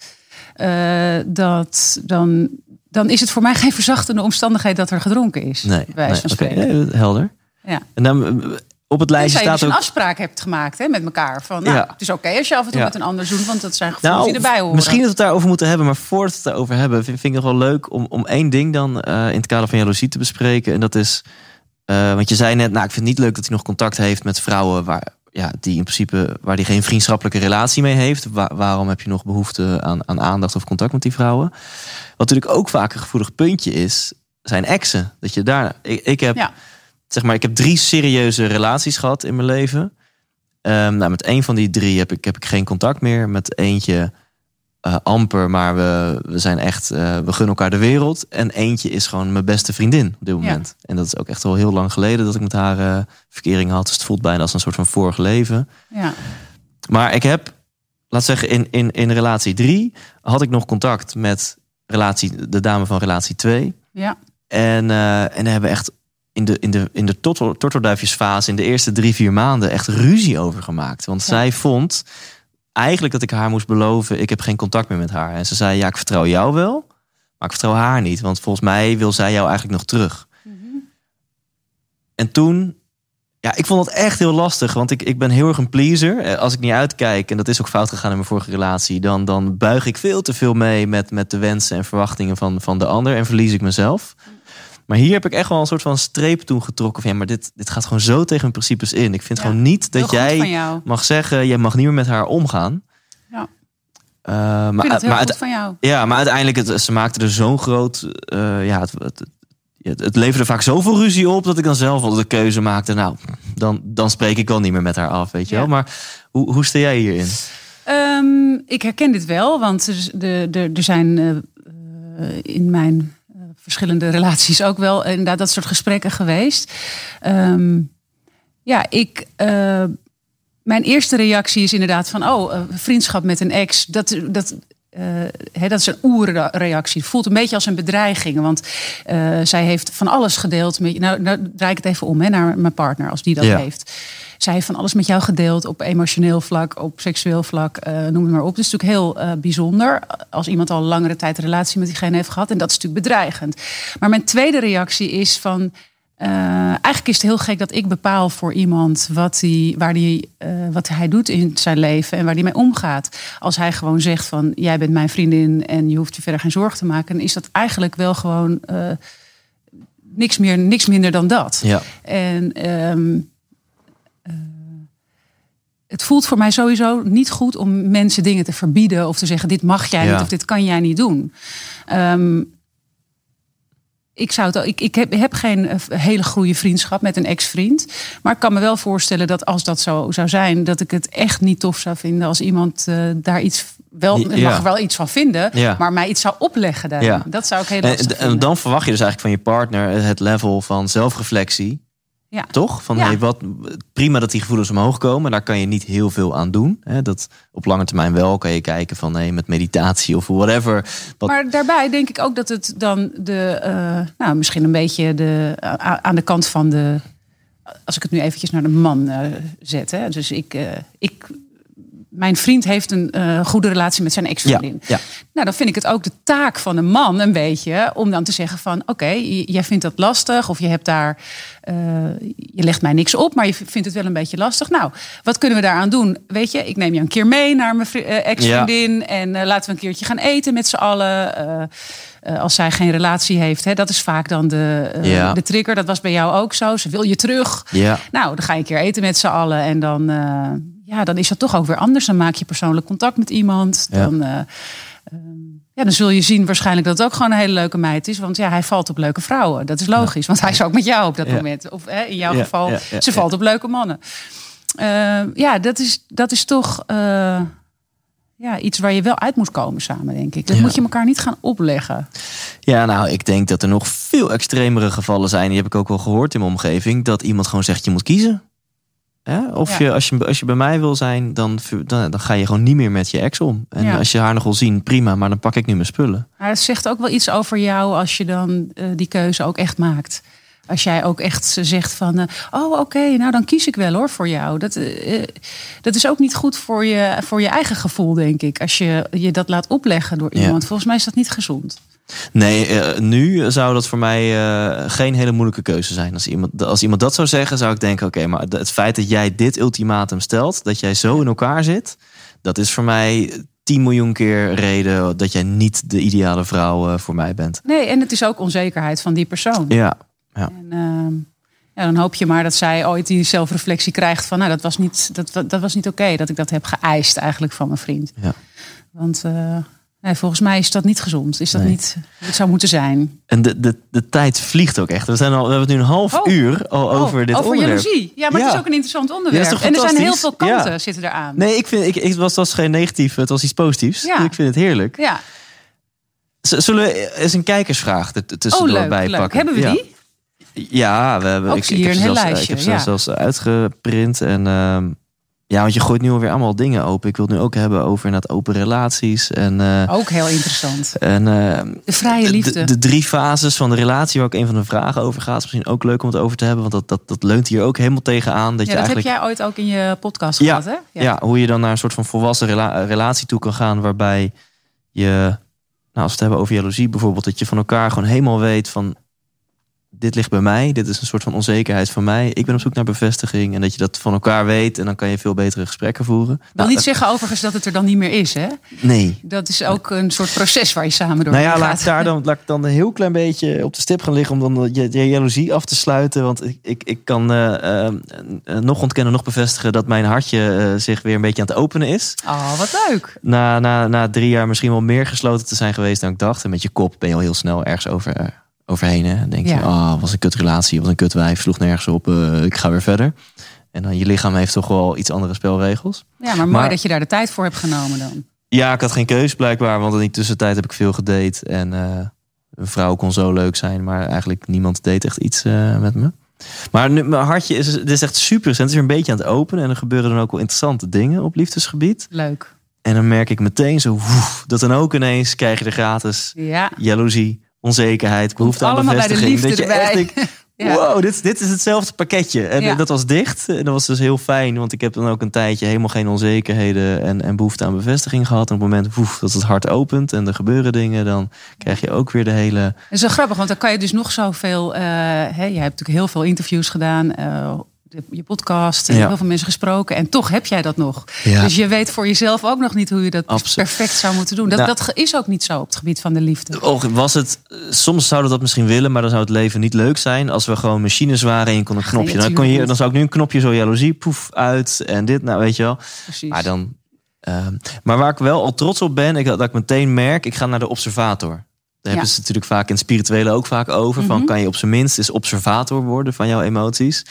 uh, dat, dan, dan is het voor mij geen verzachtende omstandigheid dat er gedronken is. Nee, nee okay, helder. Ja. En dan op het lijstje staat dus ook... een afspraak hebt gemaakt hè, met elkaar. Van, nou, ja. Het is oké okay als je af en toe ja. met een ander zoent, want dat zijn gevoelens nou, die erbij horen. Misschien dat we het daarover moeten hebben, maar voordat we het daarover hebben... vind, vind ik het wel leuk om, om één ding dan uh, in het kader van jaloezie te bespreken. En dat is uh, want je zei net, nou, ik vind het niet leuk dat hij nog contact heeft met vrouwen waar, ja, die in principe, waar hij geen vriendschappelijke relatie mee heeft. Waar, waarom heb je nog behoefte aan, aan aandacht of contact met die vrouwen? Wat natuurlijk ook vaak een gevoelig puntje is, zijn exen. Dat je daar, ik, ik heb, ja. zeg maar, ik heb drie serieuze relaties gehad in mijn leven. Ehm, nou, met een van die drie heb ik, heb ik geen contact meer. Met eentje eh, amper, maar we, we zijn echt, eh, we gunnen elkaar de wereld. En eentje is gewoon mijn beste vriendin op dit moment. En dat is ook echt al heel lang geleden dat ik met haar uh, verkering had. Dus het voelt bijna als een soort van vorig leven. Ja. Maar ik heb, laat zeggen, in, in, in relatie drie had ik nog contact met relatie, de dame van relatie 2. Ja. En, en hebben echt in de, in de, in de tortelduifjesfase in de eerste drie, vier maanden echt ruzie over gemaakt. Want zij vond eigenlijk dat ik haar moest beloven, ik heb geen contact meer met haar. En ze zei, ja, ik vertrouw jou wel, maar ik vertrouw haar niet. Want volgens mij wil zij jou eigenlijk nog terug. Mm-hmm. En toen, ja, ik vond het echt heel lastig. Want ik, ik ben heel erg een pleaser. Eh, als ik niet uitkijk, en dat is ook fout gegaan in mijn vorige relatie, dan, dan buig ik veel te veel mee met, met de wensen en verwachtingen van, van de ander. En verlies ik mezelf. Maar hier heb ik echt wel een soort van streep toen getrokken. Van, ja, maar dit, dit gaat gewoon zo tegen mijn principes in. Ik vind gewoon niet dat jij mag zeggen... jij mag niet meer met haar omgaan. Ja. Uh, maar, maar van jou. Ja, maar uiteindelijk, het, ze maakte er zo'n groot... Uh, ja, het, het, het, het, leverde vaak zoveel ruzie op... dat ik dan zelf al de keuze maakte... nou, dan, dan spreek ik wel niet meer met haar af, weet je ja. wel. Maar hoe, hoe sta jij hierin? Um, ik herken dit wel, want er, de, er zijn uh, in mijn verschillende relaties ook wel inderdaad dat soort gesprekken geweest. Um, ja, ik. Uh, mijn eerste reactie is inderdaad van, oh, uh, vriendschap met een ex, dat, dat, uh, he, dat is een oerreactie. Het voelt een beetje als een bedreiging. Want uh, zij heeft van alles gedeeld. Met, nou, nou draai ik het even om hè, naar mijn partner, als die dat ja. heeft. Zij heeft van alles met jou gedeeld op emotioneel vlak, op seksueel vlak, uh, noem het maar op. Dat is natuurlijk heel uh, bijzonder als iemand al langere tijd een relatie met diegene heeft gehad. En dat is natuurlijk bedreigend. Maar mijn tweede reactie is van. Uh, eigenlijk is het heel gek dat ik bepaal voor iemand wat, die, waar die, uh, wat hij doet in zijn leven en waar hij mee omgaat. Als hij gewoon zegt van jij bent mijn vriendin en je hoeft je verder geen zorgen te maken, dan is dat eigenlijk wel gewoon uh, niks, meer, niks minder dan dat. Ja. En um, het voelt voor mij sowieso niet goed om mensen dingen te verbieden of te zeggen: dit mag jij ja. niet of dit kan jij niet doen. Um, ik, zou het, ik, ik heb, heb, geen hele goede vriendschap met een ex-vriend. Maar ik kan me wel voorstellen dat als dat zo zou zijn, dat ik het echt niet tof zou vinden als iemand uh, daar iets. Wel, ja. mag er wel iets van vinden, ja. maar mij iets zou opleggen daarin. Ja. Dat zou ik heel lastig en, en dan verwacht je dus eigenlijk van je partner het level van zelfreflectie. Ja. Toch? Van, Ja. hey, wat, prima dat die gevoelens omhoog komen. Daar kan je niet heel veel aan doen. Hè? Dat op lange termijn wel kan je kijken van hey, met meditatie of whatever. Wat... Maar daarbij denk ik ook dat het dan de, uh, nou, misschien een beetje de, uh, aan de kant van de. Als ik het nu eventjes naar de man uh, zet. Hè? Dus ik, uh, ik mijn vriend heeft een uh, goede relatie met zijn ex-vriendin. Ja, ja. Nou, dan vind ik het ook de taak van een man een beetje om dan te zeggen van oké, okay, jij vindt dat lastig of je hebt daar, uh, je legt mij niks op, maar je vindt het wel een beetje lastig. Nou, wat kunnen we daaraan doen? Weet je, ik neem je een keer mee naar mijn uh, ex-vriendin ja. en laten we een keertje gaan eten met z'n allen. Als zij geen relatie heeft, hè, dat is vaak dan de, de trigger. Dat was bij jou ook zo. Ze wil je terug. Ja. Nou, dan ga je een keer eten met z'n allen en dan, ja, dan is dat toch ook weer anders. Dan maak je persoonlijk contact met iemand. Dan, ja. ja, dan zul je zien waarschijnlijk dat het ook gewoon een hele leuke meid is. Want ja, hij valt op leuke vrouwen. Dat is logisch, want hij is ook met jou op dat moment. Of hè, in jouw geval, ze valt op leuke mannen. ja, dat is, dat is toch ja, iets waar je wel uit moet komen samen, denk ik. Dat moet je elkaar niet gaan opleggen. Ja, nou, ik denk dat er nog veel extremere gevallen zijn. Die heb ik ook wel gehoord in mijn omgeving. Dat iemand gewoon zegt, je moet kiezen. Ja? Of ja. Je, als, je, als je bij mij wil zijn, dan, dan, dan, ga je gewoon niet meer met je ex om. En ja. als je haar nog wil zien, prima, maar dan pak ik nu mijn spullen. Maar het zegt ook wel iets over jou als je dan uh, die keuze ook echt maakt. Als jij ook echt zegt van, uh, oh oké, okay, nou dan kies ik wel hoor voor jou. Dat, uh, dat is ook niet goed voor je, voor je eigen gevoel, denk ik. Als je je dat laat opleggen door iemand. Ja. Volgens mij is dat niet gezond. Nee, uh, nu zou dat voor mij geen hele moeilijke keuze zijn. Als iemand, als iemand dat zou zeggen, zou ik denken: oké, okay, maar het feit dat jij dit ultimatum stelt, dat jij zo in elkaar zit, dat is voor mij 10 miljoen keer reden dat jij niet de ideale vrouw voor mij bent. Nee, en het is ook onzekerheid van die persoon. Ja. Ja. En, uh, ja, dan hoop je maar dat zij ooit die zelfreflectie krijgt van, nou, dat was niet, dat, dat was niet oké okay, dat ik dat heb geëist eigenlijk van mijn vriend. Ja. Want uh, Nee, volgens mij is dat niet gezond. Is dat Nee. niet het zou moeten zijn? En de, de, de tijd vliegt ook echt. We, zijn al, we hebben het nu een half Oh. uur al over Oh, dit over onderwerp. jaloezie. Ja, maar het is ook een interessant onderwerp. Ja, is toch en er zijn heel veel kanten Ja. zitten eraan. Nee, ik vind, ik, ik, het was, was geen negatief, het was iets positiefs. Ja. Ik vind het heerlijk. Ja, Zullen we eens een kijkersvraag er oh tussendoor leuk, leuk. bijpakken? Hebben we die? Ja, we hebben. Ook ik, zie ik hier heb een heel zelfs, lijstje, Ik heb ze zelfs uitgeprint. En ehm, ja, want je gooit nu alweer allemaal dingen open. Ik wil het nu ook hebben over inderdaad open relaties. En, eh, Ook heel interessant. en eh, De vrije liefde. de, de drie fases van de relatie, waar ook een van de vragen over gaat. Is misschien ook leuk om het over te hebben. Want dat, dat, dat leunt hier ook helemaal tegenaan. Dat ja, je dat eigenlijk heb jij ooit ook in je podcast Ja, gehad, hè? ja. hoe je dan naar een soort van volwassen rela- relatie toe kan gaan. Waarbij je, nou, als we het hebben over jaloezie bijvoorbeeld, dat je van elkaar gewoon helemaal weet van. Dit ligt bij mij, dit is een soort van onzekerheid van mij. Ik ben op zoek naar bevestiging. En dat je dat van elkaar weet. En dan kan je veel betere gesprekken voeren. Ik wil Nou, niet dat- zeggen overigens dat het er dan niet meer is, hè? Nee. Dat is ook een soort proces waar je samen door Nou ja, gaat. laat ik daar dan, laat ik dan een heel klein beetje op de stip gaan liggen. Om dan je, je jaloezie af te sluiten. Want ik, ik, ik kan eh, eh, eh, nog ontkennen, nog bevestigen dat mijn hartje zich weer een beetje aan het openen is. Oh, wat leuk. na, na, na drie jaar misschien wel meer gesloten te zijn geweest dan ik dacht. En met je kop ben je al heel snel ergens over, overheen. Hè? Dan denk je, oh, was een kutrelatie, was een kutwijf, sloeg nergens op, eh, ik ga weer verder. En dan je lichaam heeft toch wel iets andere spelregels. Ja, maar mooi Maar- dat je daar de tijd voor hebt genomen dan. Ja, ik had geen keus blijkbaar, want in die tussentijd heb ik veel gedate. En eh, een vrouw kon zo leuk zijn, maar eigenlijk niemand deed echt iets eh, met me. Maar nu, mijn hartje is, dit is echt super. Het is weer een beetje aan het openen. En er gebeuren dan ook wel interessante dingen op liefdesgebied. Leuk. En dan merk ik meteen zo, woef, dat dan ook ineens krijg je er gratis Ja. jaloezie, onzekerheid, behoefte aan bevestiging. dat je echt erbij. denkt, Ja. wow, dit, dit is hetzelfde pakketje. En Ja. dat was dicht. En dat was dus heel fijn, want ik heb dan ook een tijdje helemaal geen onzekerheden en, en behoefte aan bevestiging gehad. En op het moment woef, dat het hart opent en er gebeuren dingen, dan krijg je ook weer de hele... Dat is wel grappig, want dan kan je dus nog zoveel... eh hè, je hebt natuurlijk heel veel interviews gedaan... eh, je podcast, en Ja. heel veel mensen gesproken. En toch heb jij dat nog. Ja. Dus je weet voor jezelf ook nog niet hoe je dat Absoluut. perfect zou moeten doen. Dat, Nou. dat is ook niet zo op het gebied van de liefde. Och, was het, eh, soms zouden we dat misschien willen, maar dan zou het leven niet leuk zijn als we gewoon machines waren en je kon een Ach, knopje. nee, dan, kon je, dan zou ik nu een knopje zo jaloezie, poef, uit en dit, nou weet je wel. Precies. Maar dan. ehm, maar waar ik wel al trots op ben, ik, dat ik meteen merk, ik ga naar de observator. Daar hebben ze natuurlijk vaak in spirituele ook vaak over. Van Mhm. kan je op zijn minst eens observator worden van jouw emoties.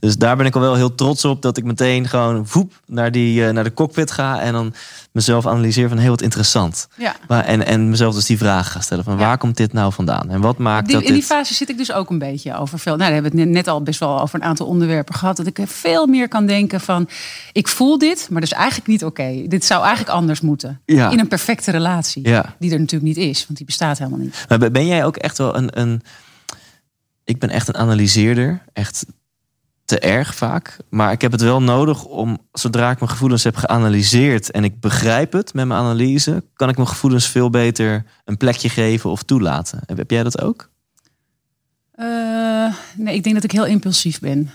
Dus daar ben ik al wel heel trots op dat ik meteen gewoon voep naar, die, eh, naar de cockpit ga en dan mezelf analyseer van heel wat interessant. ja. Maar, en, en mezelf dus die vraag ga stellen van Ja. waar komt dit nou vandaan? En wat maakt Die, dat in die dit... fase zit ik dus ook een beetje over veel. Nou, daar hebben we het net al best wel over een aantal onderwerpen gehad. Dat ik veel meer kan denken van, ik voel dit, maar dat is eigenlijk niet oké. Dit zou eigenlijk anders moeten. Ja. In een perfecte relatie. Ja. Die er natuurlijk niet is, want die bestaat helemaal niet. Maar ben- jij ook echt wel een, een. Ik ben echt een analyseerder. Echt te erg vaak. Maar ik heb het wel nodig om, zodra ik mijn gevoelens heb geanalyseerd en ik begrijp het met mijn analyse, kan ik mijn gevoelens veel beter een plekje geven of toelaten. Heb, heb jij dat ook? Eh, nee, ik denk dat ik heel impulsief ben.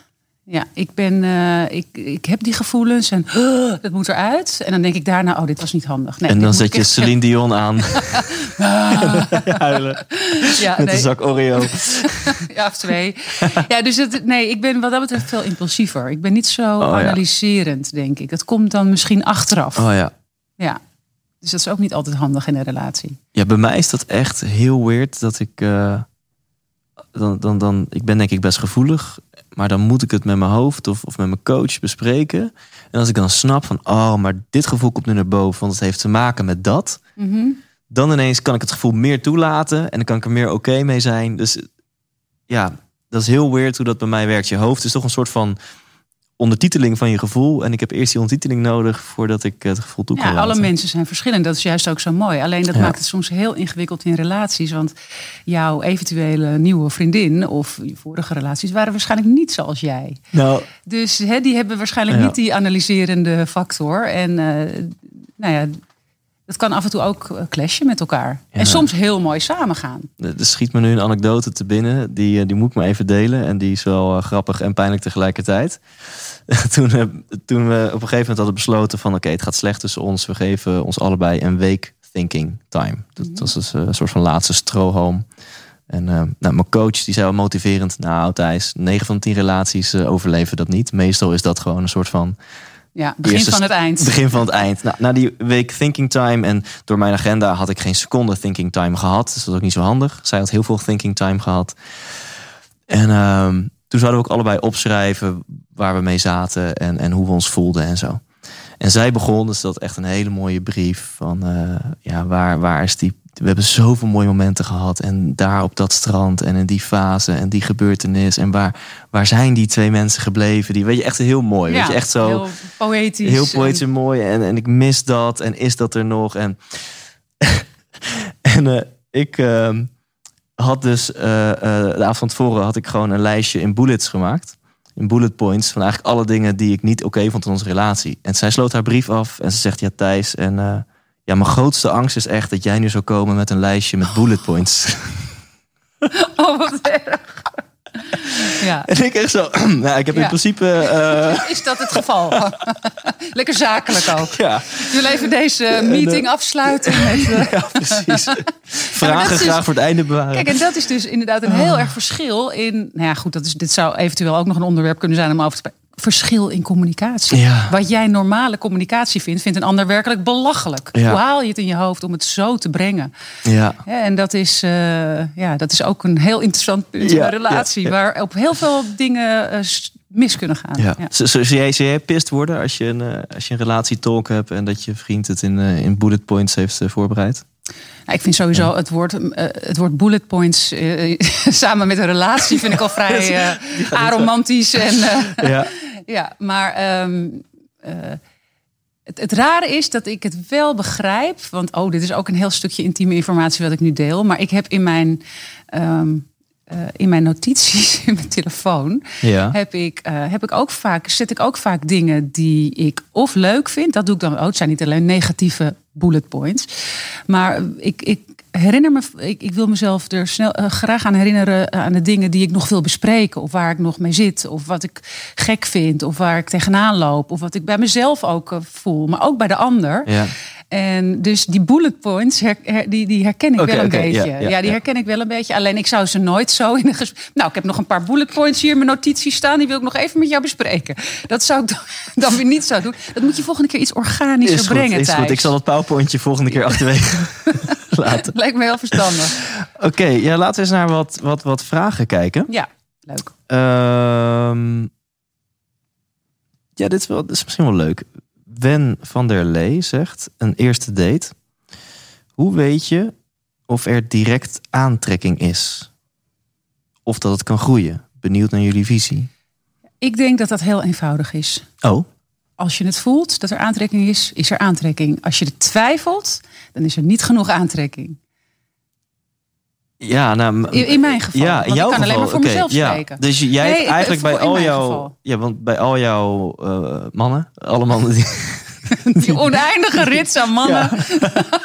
Ja, ik ben, eh, ik, ik heb die gevoelens en dat moet eruit. En dan denk ik daarna, oh, dit was niet handig. Nee, en dan zet je echt- Celine Dion aan huilen ja, met nee. een zak Oreo. Ja, of twee. ja, dus het, nee, ik ben wat dat betreft veel impulsiever. Ik ben niet zo Oh, ja. analyserend, denk ik. Dat komt dan misschien achteraf. Oh ja. Ja. Dus dat is ook niet altijd handig in een relatie. Ja, bij mij is dat echt heel weird dat ik. eh, dan, dan, dan, ik ben denk ik best gevoelig, maar dan moet ik het met mijn hoofd of, of met mijn coach bespreken. En als ik dan snap van, oh, maar dit gevoel komt nu naar boven, want het heeft te maken met dat. Mhm. Dan ineens kan ik het gevoel meer toelaten en dan kan ik er meer oké mee zijn. Dus ja, dat is heel weird hoe dat bij mij werkt. Je hoofd is toch een soort van ondertiteling van je gevoel. En ik heb eerst die ondertiteling nodig voordat ik het gevoel toe kan Ja, alle mensen zijn verschillend. Dat is juist ook zo mooi. Alleen dat Ja. maakt het soms heel ingewikkeld in relaties. Want jouw eventuele nieuwe vriendin of je vorige relaties waren waarschijnlijk niet zoals jij. Nou, Dus hè, die hebben waarschijnlijk Ja. niet die analyserende factor. En eh, nou ja, dat kan af en toe ook eh, clashen met elkaar. Ja. En soms heel mooi samengaan. Er schiet me nu een anekdote te binnen. Die, eh, die moet ik maar even delen. En die is wel eh, grappig en pijnlijk tegelijkertijd. toen, toen we op een gegeven moment hadden besloten van... oké, het gaat slecht tussen ons. We geven ons allebei een week thinking time. Dat was dus een soort van laatste strohalm. En nou, mijn coach die zei wel motiverend... nou Thijs, 9 van 10 relaties overleven dat niet. Meestal is dat gewoon een soort van Ja, begin Eerste van het eind. Begin van het eind. Nou, na die week thinking time en door mijn agenda had ik geen seconde thinking time gehad. Dus dat was ook niet zo handig. Zij had heel veel thinking time gehad. En ehm, toen zouden we ook allebei opschrijven waar we mee zaten en, en hoe we ons voelden en zo. En zij begon, dus dat echt een hele mooie brief van eh, ja, waar, waar is die. We hebben zoveel mooie momenten gehad. En daar op dat strand en in die fase en die gebeurtenis. En waar, waar zijn die twee mensen gebleven? Die weet je echt heel mooi. weet je, echt zo. Heel poëtisch. Heel poëtisch en mooi. En, en ik mis dat. En is dat er nog? En, en eh, ik ehm, had dus eh, eh, de avond van tevoren had ik gewoon een lijstje in bullets gemaakt. In bullet points van eigenlijk alle dingen die ik niet oké vond in onze relatie. En zij sloot haar brief af en ze zegt: Ja, Thijs. En ja, mijn grootste angst is echt dat jij nu zou komen met een lijstje met bullet points. Oh, wat erg. Ja. en ik echt zo. nou, ik heb in principe. eh, Is dat het geval? Lekker zakelijk ook. ja, wil even deze meeting afsluiten met... eh, ja, precies. Vragen is- graag voor het einde bewaren. Kijk, en dat is dus inderdaad een heel erg verschil in... Nou ja, goed, dat is, dit zou eventueel ook nog een onderwerp kunnen zijn om over te spreken. Verschil in communicatie. Ja. Wat jij normale communicatie vindt, vindt een ander werkelijk belachelijk. Ja. Hoe haal je het in je hoofd om het zo te brengen? ja. En dat is, eh, ja, dat is ook een heel interessant punt in een relatie. Waar op heel veel dingen eh, mis kunnen gaan. Ja. Ja. Zou- jij, jij pist worden als je een, eh, als je een relatietalk hebt en dat je vriend het in, in bullet points heeft voorbereid? Nou, ik vind sowieso het woord, het woord bullet points samen met een relatie vind ik al vrij aromantisch. En, Ja. ja, maar ehm, eh, het, het rare is dat ik het wel begrijp. Want oh, dit is ook een heel stukje intieme informatie wat ik nu deel. Maar ik heb in mijn, ehm, eh, in mijn notities, in mijn telefoon, Ja. heb ik, eh, heb ik ook vaak, zet ik ook vaak dingen die ik of leuk vind. Dat doe ik dan ook. Het zijn niet alleen negatieve bullet points. Maar ik, ik herinner me, ik, ik wil mezelf er snel eh, graag aan herinneren eh, aan de dingen die ik nog wil bespreken. Of waar ik nog mee zit. Of wat ik gek vind. Of waar ik tegenaan loop. Of wat ik bij mezelf ook eh, voel. Maar ook bij de ander. Ja. En dus die bullet points, her- her- die, die herken ik wel een beetje. ja, die herken ik wel een beetje. Alleen ik zou ze nooit zo in een gesprek... Nou, ik heb nog een paar bullet points hier in mijn notities staan. Die wil ik nog even met jou bespreken. Dat zou ik dan, weer niet zo doen. Dat moet je volgende keer iets organischer Is goed, brengen, is goed. Ik zal het powerpointje volgende keer achterwege laten. Lijkt me heel verstandig. Oké, ja, laten we eens naar wat, wat, wat vragen kijken. Ja, leuk. Ehm, ja, dit is, wel, dit is misschien wel leuk. Wen van der Lee zegt, een eerste date. Hoe weet je of er direct aantrekking is? Of dat het kan groeien? Benieuwd naar jullie visie. Ik denk dat dat heel eenvoudig is. Oh, Als je het voelt dat er aantrekking is, is er aantrekking. Als je het twijfelt, dan is er niet genoeg aantrekking. Ja, nou... In, in mijn geval. Ja, in jouw ik kan alleen geval. maar voor mezelf ja. spreken. Dus jij Nee, eigenlijk bij al jouw... geval. Ja, want bij al jouw eh, mannen, alle mannen die... Die oneindige rits aan mannen.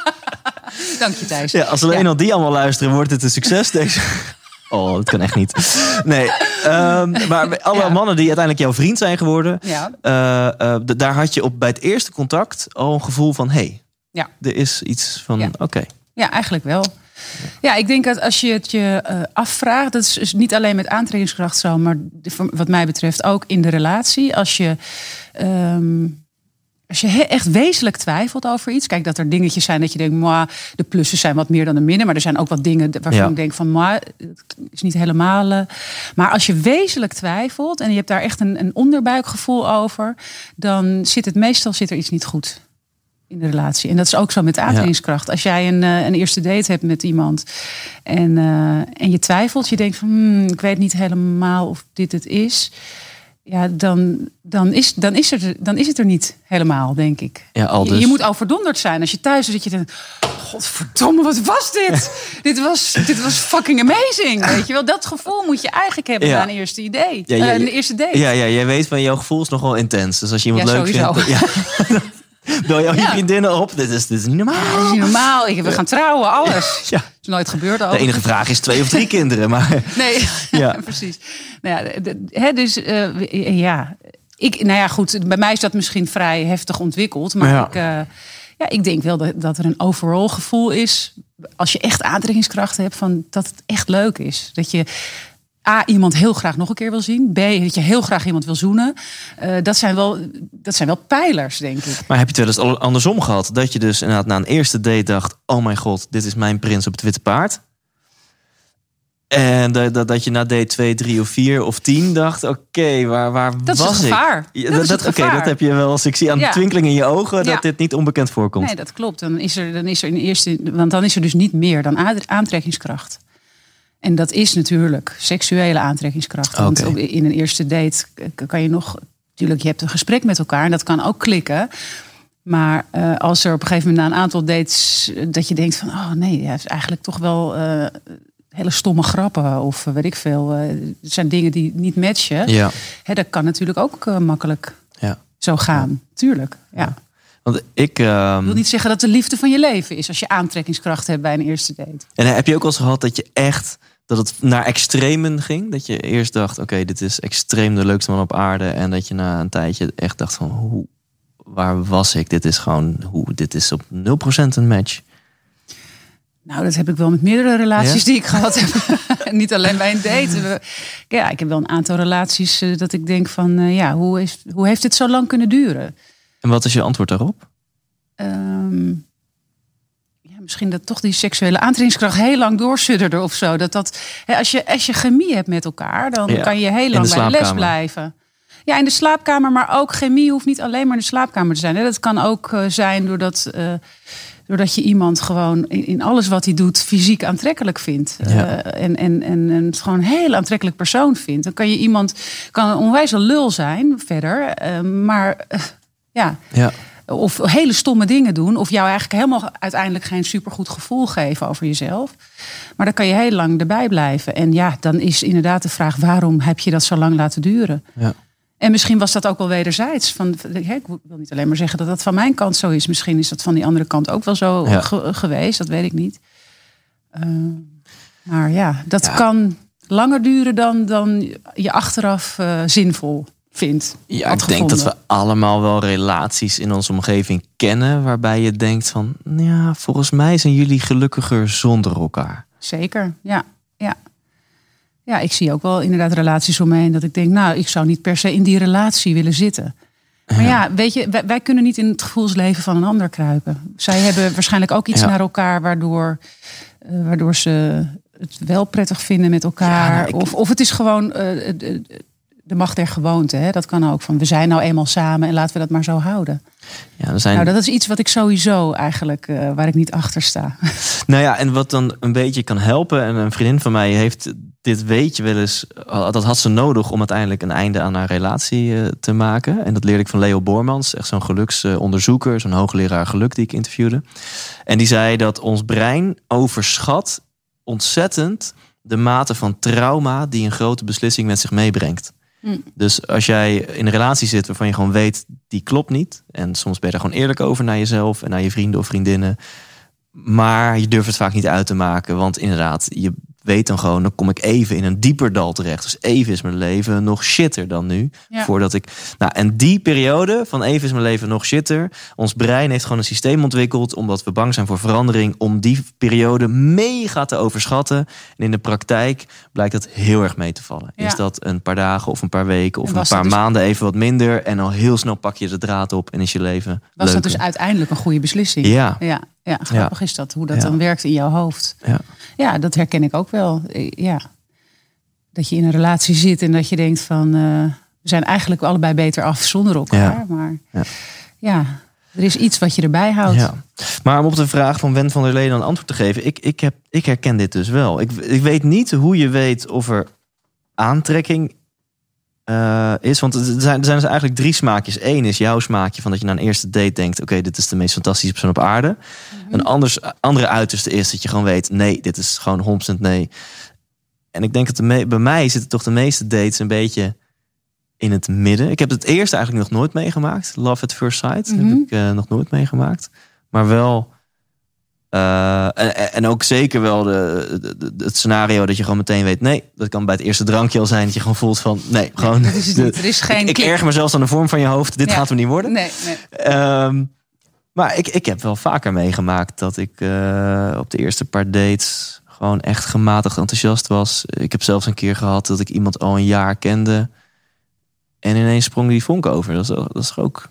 Dank je, Thijs. Ja, als alleen al die allemaal luisteren, wordt het een succes. Deze... Oh, dat kan echt niet. Nee, ehm, maar bij alle Ja. mannen die uiteindelijk jouw vriend zijn geworden, Ja. eh, eh, daar had je op bij het eerste contact al een gevoel van: hé, hey, Ja. er is iets van: oké. Ja, eigenlijk wel. Ja, ik denk dat als je het je eh, afvraagt, dat is niet alleen met aantrekkingskracht zo, maar wat mij betreft ook in de relatie. Als je, ehm, als je echt wezenlijk twijfelt over iets, kijk dat er dingetjes zijn dat je denkt, maar de plussen zijn wat meer dan de minnen, maar er zijn ook wat dingen waarvan Ja. ik denk van, maar het is niet helemaal. eh. Maar als je wezenlijk twijfelt en je hebt daar echt een, een onderbuikgevoel over, dan zit het meestal zit er iets niet goed in de relatie. En dat is ook zo met aantrekkingskracht. Als jij een, eh, een eerste date hebt met iemand en, eh, en je twijfelt, je denkt van hmm, ik weet niet helemaal of dit het is. Ja, dan, dan, is, dan, is er, dan is het er niet helemaal, denk ik. Ja, al Je, dus. je moet overdonderd zijn. Als je thuis is, dat je denkt... Godverdomme, wat was dit? dit, was, dit was fucking amazing. Weet je wel, dat gevoel moet je eigenlijk hebben Ja. een eerste idee. Ja, ja, Eh, een eerste date. Ja, ja, jij weet van jouw gevoel is nogal intens. Dus als je iemand leuk sowieso. vindt, ja, bel jou je vriendinnen op. Dit is, dit is niet Dat normaal. is niet normaal. Ik, we gaan trouwen, alles. Ja. Is nooit gebeurd. De overigens. enige vraag is twee of drie kinderen. Maar Nee, Ja. precies. Nou ja, de- de- hè, dus eh, ja, ik, nou ja, goed. Bij mij is dat misschien vrij heftig ontwikkeld, maar Ja. ik, eh, ja, ik denk wel dat, dat er een overall gevoel is, als je echt aantrekkingskracht hebt, van dat het echt leuk is. Dat je A, iemand heel graag nog een keer wil zien. B, dat je heel graag iemand wil zoenen. Uh, dat, zijn wel, dat zijn wel pijlers, denk ik. Maar heb je het wel eens andersom gehad? Dat je dus inderdaad na een eerste date dacht... oh mijn god, dit is mijn prins op het witte paard. En dat, dat, dat je na date 2, 3 of 4 of 10 dacht: oké, okay, waar, waar dat was is het gevaar. ik? Dat, dat, Oké, okay, dat heb je wel als ik zie aan de twinkeling in je ogen dat ja. dit niet onbekend voorkomt. Nee, dat klopt. Dan is er, dan is er in eerste, want dan is er dus niet meer dan aantrekkingskracht. En dat is natuurlijk seksuele aantrekkingskracht. Want in een eerste date kan je nog, natuurlijk, je hebt een gesprek met elkaar en dat kan ook klikken. Maar uh, als er op een gegeven moment na een aantal dates dat je denkt van, oh nee, ja, is eigenlijk toch wel. Uh, hele stomme grappen of weet ik veel. Uh, zijn dingen die niet matchen. Ja. Hè, dat kan natuurlijk ook makkelijk ja. zo gaan. Ja. Tuurlijk, ja. ja. Want ik, uh, ik wil niet zeggen dat de liefde van je leven is als je aantrekkingskracht hebt bij een eerste date. En heb je ook al eens gehad dat je echt dat het naar extremen ging? Dat je eerst dacht, oké, dit is extreem de leukste man op aarde. En dat je na een tijdje echt dacht van, hoe, waar was ik? Dit is gewoon, hoe, dit is op 0% een match. Nou, dat heb ik wel met meerdere relaties die ik gehad heb. Niet alleen bij een date. Ja, ik heb wel een aantal relaties uh, dat ik denk van, uh, ja, hoe, is, hoe heeft dit zo lang kunnen duren? En wat is je antwoord daarop? Um, ja, misschien dat toch die seksuele aantrekkingskracht heel lang doorsudderde of zo. Dat dat, hè, als, je, als je chemie hebt met elkaar, dan ja. kan je heel lang de bij de les blijven. Ja, in de slaapkamer, maar ook chemie hoeft niet alleen maar in de slaapkamer te zijn. Hè. Dat kan ook uh, zijn doordat doordat je iemand gewoon in, alles wat hij doet fysiek aantrekkelijk vindt. Ja. Uh, en, en, en, en het gewoon een heel aantrekkelijk persoon vindt. Dan kan je iemand, kan een onwijs lul zijn verder. Maar ja. ja. Of hele stomme dingen doen. Of jou eigenlijk helemaal uiteindelijk geen supergoed gevoel geven over jezelf. Maar dan kan je heel lang erbij blijven. En ja, dan is inderdaad de vraag: waarom heb je dat zo lang laten duren? Ja. En misschien was dat ook wel wederzijds. Van, ik wil niet alleen maar zeggen dat dat van mijn kant zo is. Misschien is dat van die andere kant ook wel zo ja. ge geweest. Dat weet ik niet. Uh, maar ja, dat ja. kan langer duren dan, dan je achteraf uh, zinvol vindt. Ja, ik denk dat we allemaal wel relaties in onze omgeving kennen. Waarbij je denkt van, ja, volgens mij zijn jullie gelukkiger zonder elkaar. Zeker, ja. ja. Ja, ik zie ook wel inderdaad relaties om me heen dat ik denk, nou, ik zou niet per se in die relatie willen zitten. Maar ja, ja weet je, wij, wij, kunnen niet in het gevoelsleven van een ander kruipen. Zij hebben waarschijnlijk ook iets ja. naar elkaar waardoor, uh, waardoor ze het wel prettig vinden met elkaar. Ja, nou, ik... of, of het is gewoon uh, de, macht der gewoonte. Hè? Dat kan ook van we zijn nou eenmaal samen en laten we dat maar zo houden. Ja, zijn... Nou, dat is iets wat ik sowieso eigenlijk, uh, waar ik niet achter sta. Nou ja, en wat dan een beetje kan helpen. En een vriendin van mij heeft dit weet je wel eens. Dat had ze nodig om uiteindelijk een einde aan haar relatie uh, te maken. En dat leerde ik van Leo Bormans, echt zo'n geluksonderzoeker, zo'n hoogleraar geluk die ik interviewde. En die zei dat ons brein overschat ontzettend de mate van trauma die een grote beslissing met zich meebrengt. Mm. Dus als jij in een relatie zit waarvan je gewoon weet, die klopt niet. En soms ben je er gewoon eerlijk over naar jezelf en naar je vrienden of vriendinnen. Maar je durft het vaak niet uit te maken. Want inderdaad, je weet dan gewoon, dan kom ik even in een dieper dal terecht. Dus even is mijn leven nog shitter dan nu. Ja. Voordat ik. Nou, en die periode van even is mijn leven nog shitter. Ons brein heeft gewoon een systeem ontwikkeld, omdat we bang zijn voor verandering, om die periode mega te overschatten. En in de praktijk blijkt dat heel erg mee te vallen. Ja. Is dat een paar dagen of een paar weken of En een paar dus- maanden even wat minder. En al heel snel pak je de draad op en is je leven. Was dat dus uiteindelijk een goede beslissing? Ja. Ja, ja grappig is dat, hoe dat Ja. dan werkt in jouw hoofd. Ja. Ja, dat herken ik ook wel. Eh, Ja. Dat je in een relatie zit en dat je denkt van... eh, we zijn eigenlijk allebei beter af zonder elkaar. Maar Ja. ja. er is iets wat je erbij houdt. Ja. Maar om op de vraag van Wen van der Leden een antwoord te geven. Ik, ik, heb, ik herken dit dus wel. Ik, ik weet niet hoe je weet of er aantrekking eh, is. Want er zijn, er zijn dus eigenlijk drie smaakjes. Eén is jouw smaakje van dat je na een eerste date denkt... oké, dit is de meest fantastische persoon op aarde. Een anders, andere uiterste is dat je gewoon weet... nee, dit is gewoon 100% nee. En ik denk dat de bij mij zitten toch de meeste dates een beetje in het midden. Ik heb het eerste eigenlijk nog nooit meegemaakt. Love at first sight Mhm. heb ik eh, nog nooit meegemaakt. Maar wel... eh, en, en ook zeker wel de, de- de- het scenario dat je gewoon meteen weet... nee, dat kan bij het eerste drankje al zijn... dat je gewoon voelt van... nee, gewoon... is niet. Er is geen ik, ik erger me zelfs aan de vorm van je hoofd. Dit Ja. gaat hem niet worden. Nee, nee. Ehm, maar ik, ik heb wel vaker meegemaakt dat ik eh, op de eerste paar dates gewoon echt gematigd enthousiast was. Ik heb zelfs een keer gehad dat ik iemand al een jaar kende. En ineens sprong die vonk over. Dat is, dat is ook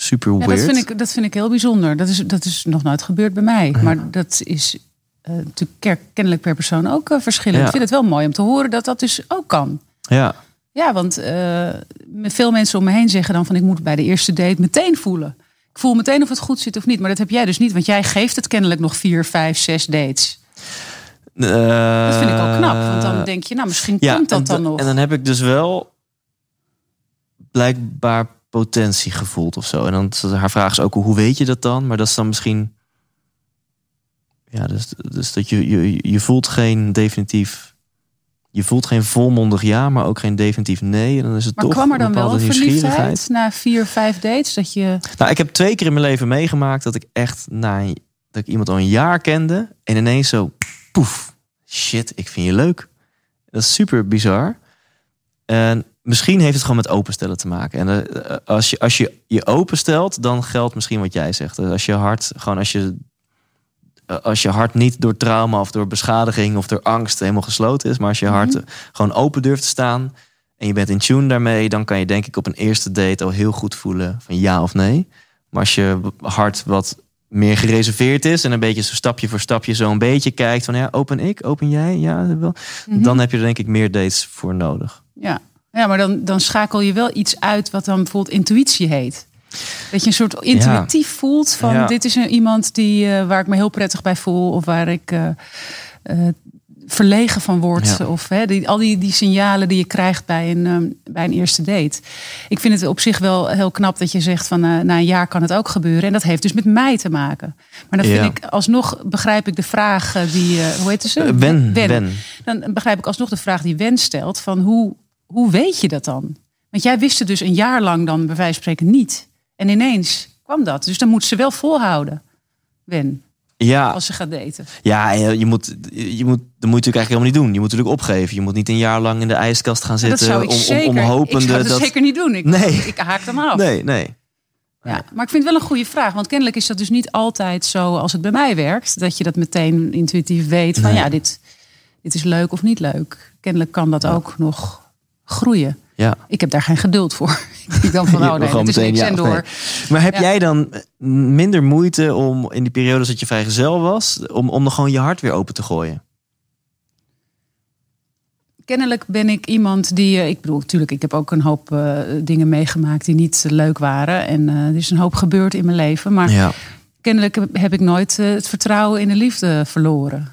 super Ja, weird. dat, vind ik, dat vind ik heel bijzonder. Dat is, dat is nog nooit gebeurd bij mij. Maar dat is eh, natuurlijk kennelijk per persoon ook eh, verschillend. Ja. Ik vind het wel mooi om te horen dat dat dus ook kan. Ja, Ja, want eh, veel mensen om me heen zeggen dan van ik moet bij de eerste date meteen voelen. Ik voel meteen of het goed zit of niet. Maar dat heb jij dus niet, want jij geeft het kennelijk nog vier, vijf, zes dates. Dat vind ik al knap, want dan denk je, nou misschien komt dat dan da- nog. En dan heb ik dus wel blijkbaar potentie gevoeld of zo. En dan haar vraag is ook hoe weet je dat dan? Maar dat is dan misschien ja, dus, dus dat je, je je voelt geen definitief je voelt geen volmondig ja, maar ook geen definitief nee. En dan is het maar toch kwam er dan wel verliefdheid na vier, vijf dates? Dat je, Nou, ik heb twee keer in mijn leven meegemaakt dat ik echt na een- dat ik iemand al een jaar kende en ineens zo poef, shit, ik vind je leuk. Dat is super bizar. En misschien heeft het gewoon met openstellen te maken. En eh, als je als je je openstelt, dan geldt misschien wat jij zegt. Dus Als je hart gewoon als je eh, als je hart niet door trauma of door beschadiging of door angst helemaal gesloten is, maar als je hart Mhm. eh, gewoon open durft te staan en je bent in tune daarmee, dan kan je denk ik op een eerste date al heel goed voelen van ja of nee. Maar als je hart wat meer gereserveerd is en een beetje zo stapje voor stapje zo een beetje kijkt van ja, open ik, open jij, ja, wel. Mhm. dan heb je er denk ik meer dates voor nodig. ja. Ja, maar dan, dan schakel je wel iets uit wat dan bijvoorbeeld intuïtie heet. Dat je een soort intuïtief voelt van Ja. dit is een, iemand die, eh, waar ik me heel prettig bij voel. Of waar ik eh, eh, verlegen van word. Ja. Of hè, die, al die, die signalen die je krijgt bij een, ehm, bij een eerste date. Ik vind het op zich wel heel knap dat je zegt van na een jaar kan het ook gebeuren. En dat heeft dus met mij te maken. Maar dan Ja. vind ik alsnog begrijp ik de vraag die, hoe heet ze? Eh, Wen, Wen. Dan begrijp ik alsnog de vraag die Wen stelt van hoe, hoe weet je dat dan? Want jij wist het dus een jaar lang dan bij wijze van spreken niet. En ineens kwam dat. Dus dan moet ze wel volhouden, Wen, Ja, als ze gaat daten. ja je, moet, je moet, dat moet je natuurlijk eigenlijk helemaal niet doen. Je moet natuurlijk opgeven. Je moet niet een jaar lang in de ijskast gaan Maar dat zitten zou ik om, om, zeker, om ik hopende zou dat, dat. zeker niet doen. Ik, Nee. ik haak dan af. Nee, nee. Ja, maar ik vind het wel een goede vraag. Want kennelijk is dat dus niet altijd zo als het bij mij werkt. Dat je dat meteen intuïtief weet van Nee. ja, dit, dit is leuk of niet leuk. Kennelijk kan dat ook nog groeien. Ja. Ik heb daar geen geduld voor. Ik dan van, oh nee, het is meteen niks ja en door. nee. Maar heb Ja. jij dan minder moeite om in die periodes dat je vrijgezel was, om, om dan gewoon je hart weer open te gooien? Kennelijk ben ik iemand die, eh, ik bedoel, natuurlijk, ik heb ook een hoop eh, dingen meegemaakt die niet leuk waren. En eh, er is een hoop gebeurd in mijn leven. Maar Ja. kennelijk heb- ik nooit eh, het vertrouwen in de liefde verloren.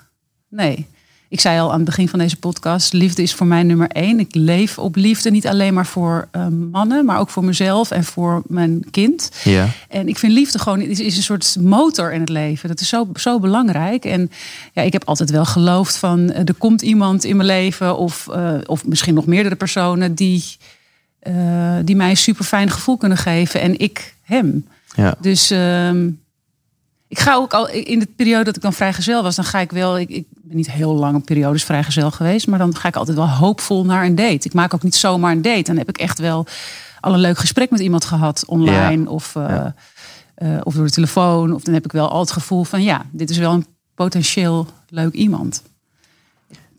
Nee. Ik zei al aan het begin van deze podcast: liefde is voor mij nummer één. Ik leef op liefde, niet alleen maar voor eh, mannen, maar ook voor mezelf en voor mijn kind. Ja. En ik vind liefde gewoon is, is een soort motor in het leven. Dat is zo, zo belangrijk. En ja, ik heb altijd wel geloofd van eh, er komt iemand in mijn leven, of, eh, of misschien nog meerdere personen die, die mij een super fijn gevoel kunnen geven. En ik hem. Ja. Dus ehm, ik ga ook al in de periode dat ik dan vrijgezel was, dan ga ik wel. Ik, ik ben niet heel lange periodes vrijgezel geweest, maar dan ga ik altijd wel hoopvol naar een date. Ik maak ook niet zomaar een date. Dan heb ik echt wel al een leuk gesprek met iemand gehad online of, eh, Ja. eh, of door de telefoon. Of dan heb ik wel al het gevoel van ja, dit is wel een potentieel leuk iemand.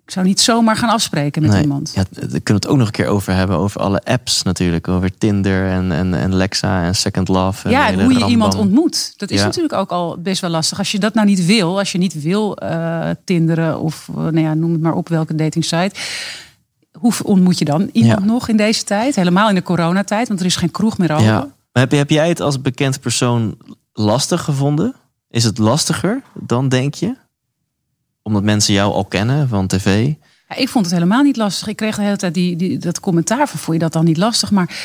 Ik zou niet zomaar gaan afspreken met Nee. iemand. Ja, daar kunnen we het ook nog een keer over hebben. Over alle apps natuurlijk. Over Tinder en, en, en Lexa en Second Love. En Ja, en hoe je rambam. iemand ontmoet. Dat is Ja. natuurlijk ook al best wel lastig. Als je dat nou niet wil, als je niet wil eh tinderen of eh, nou ja, noem het maar op welke dating site. Hoe ontmoet je dan iemand Ja. nog in deze tijd? Helemaal in de coronatijd, want er is geen kroeg meer open. Ja. Maar heb, heb jij het als bekend persoon lastig gevonden? Is het lastiger dan denk je? Omdat mensen jou al kennen van tv? Ja, ik vond het helemaal niet lastig. Ik kreeg de hele tijd die, die, dat commentaar van, vond je dat dan niet lastig? Maar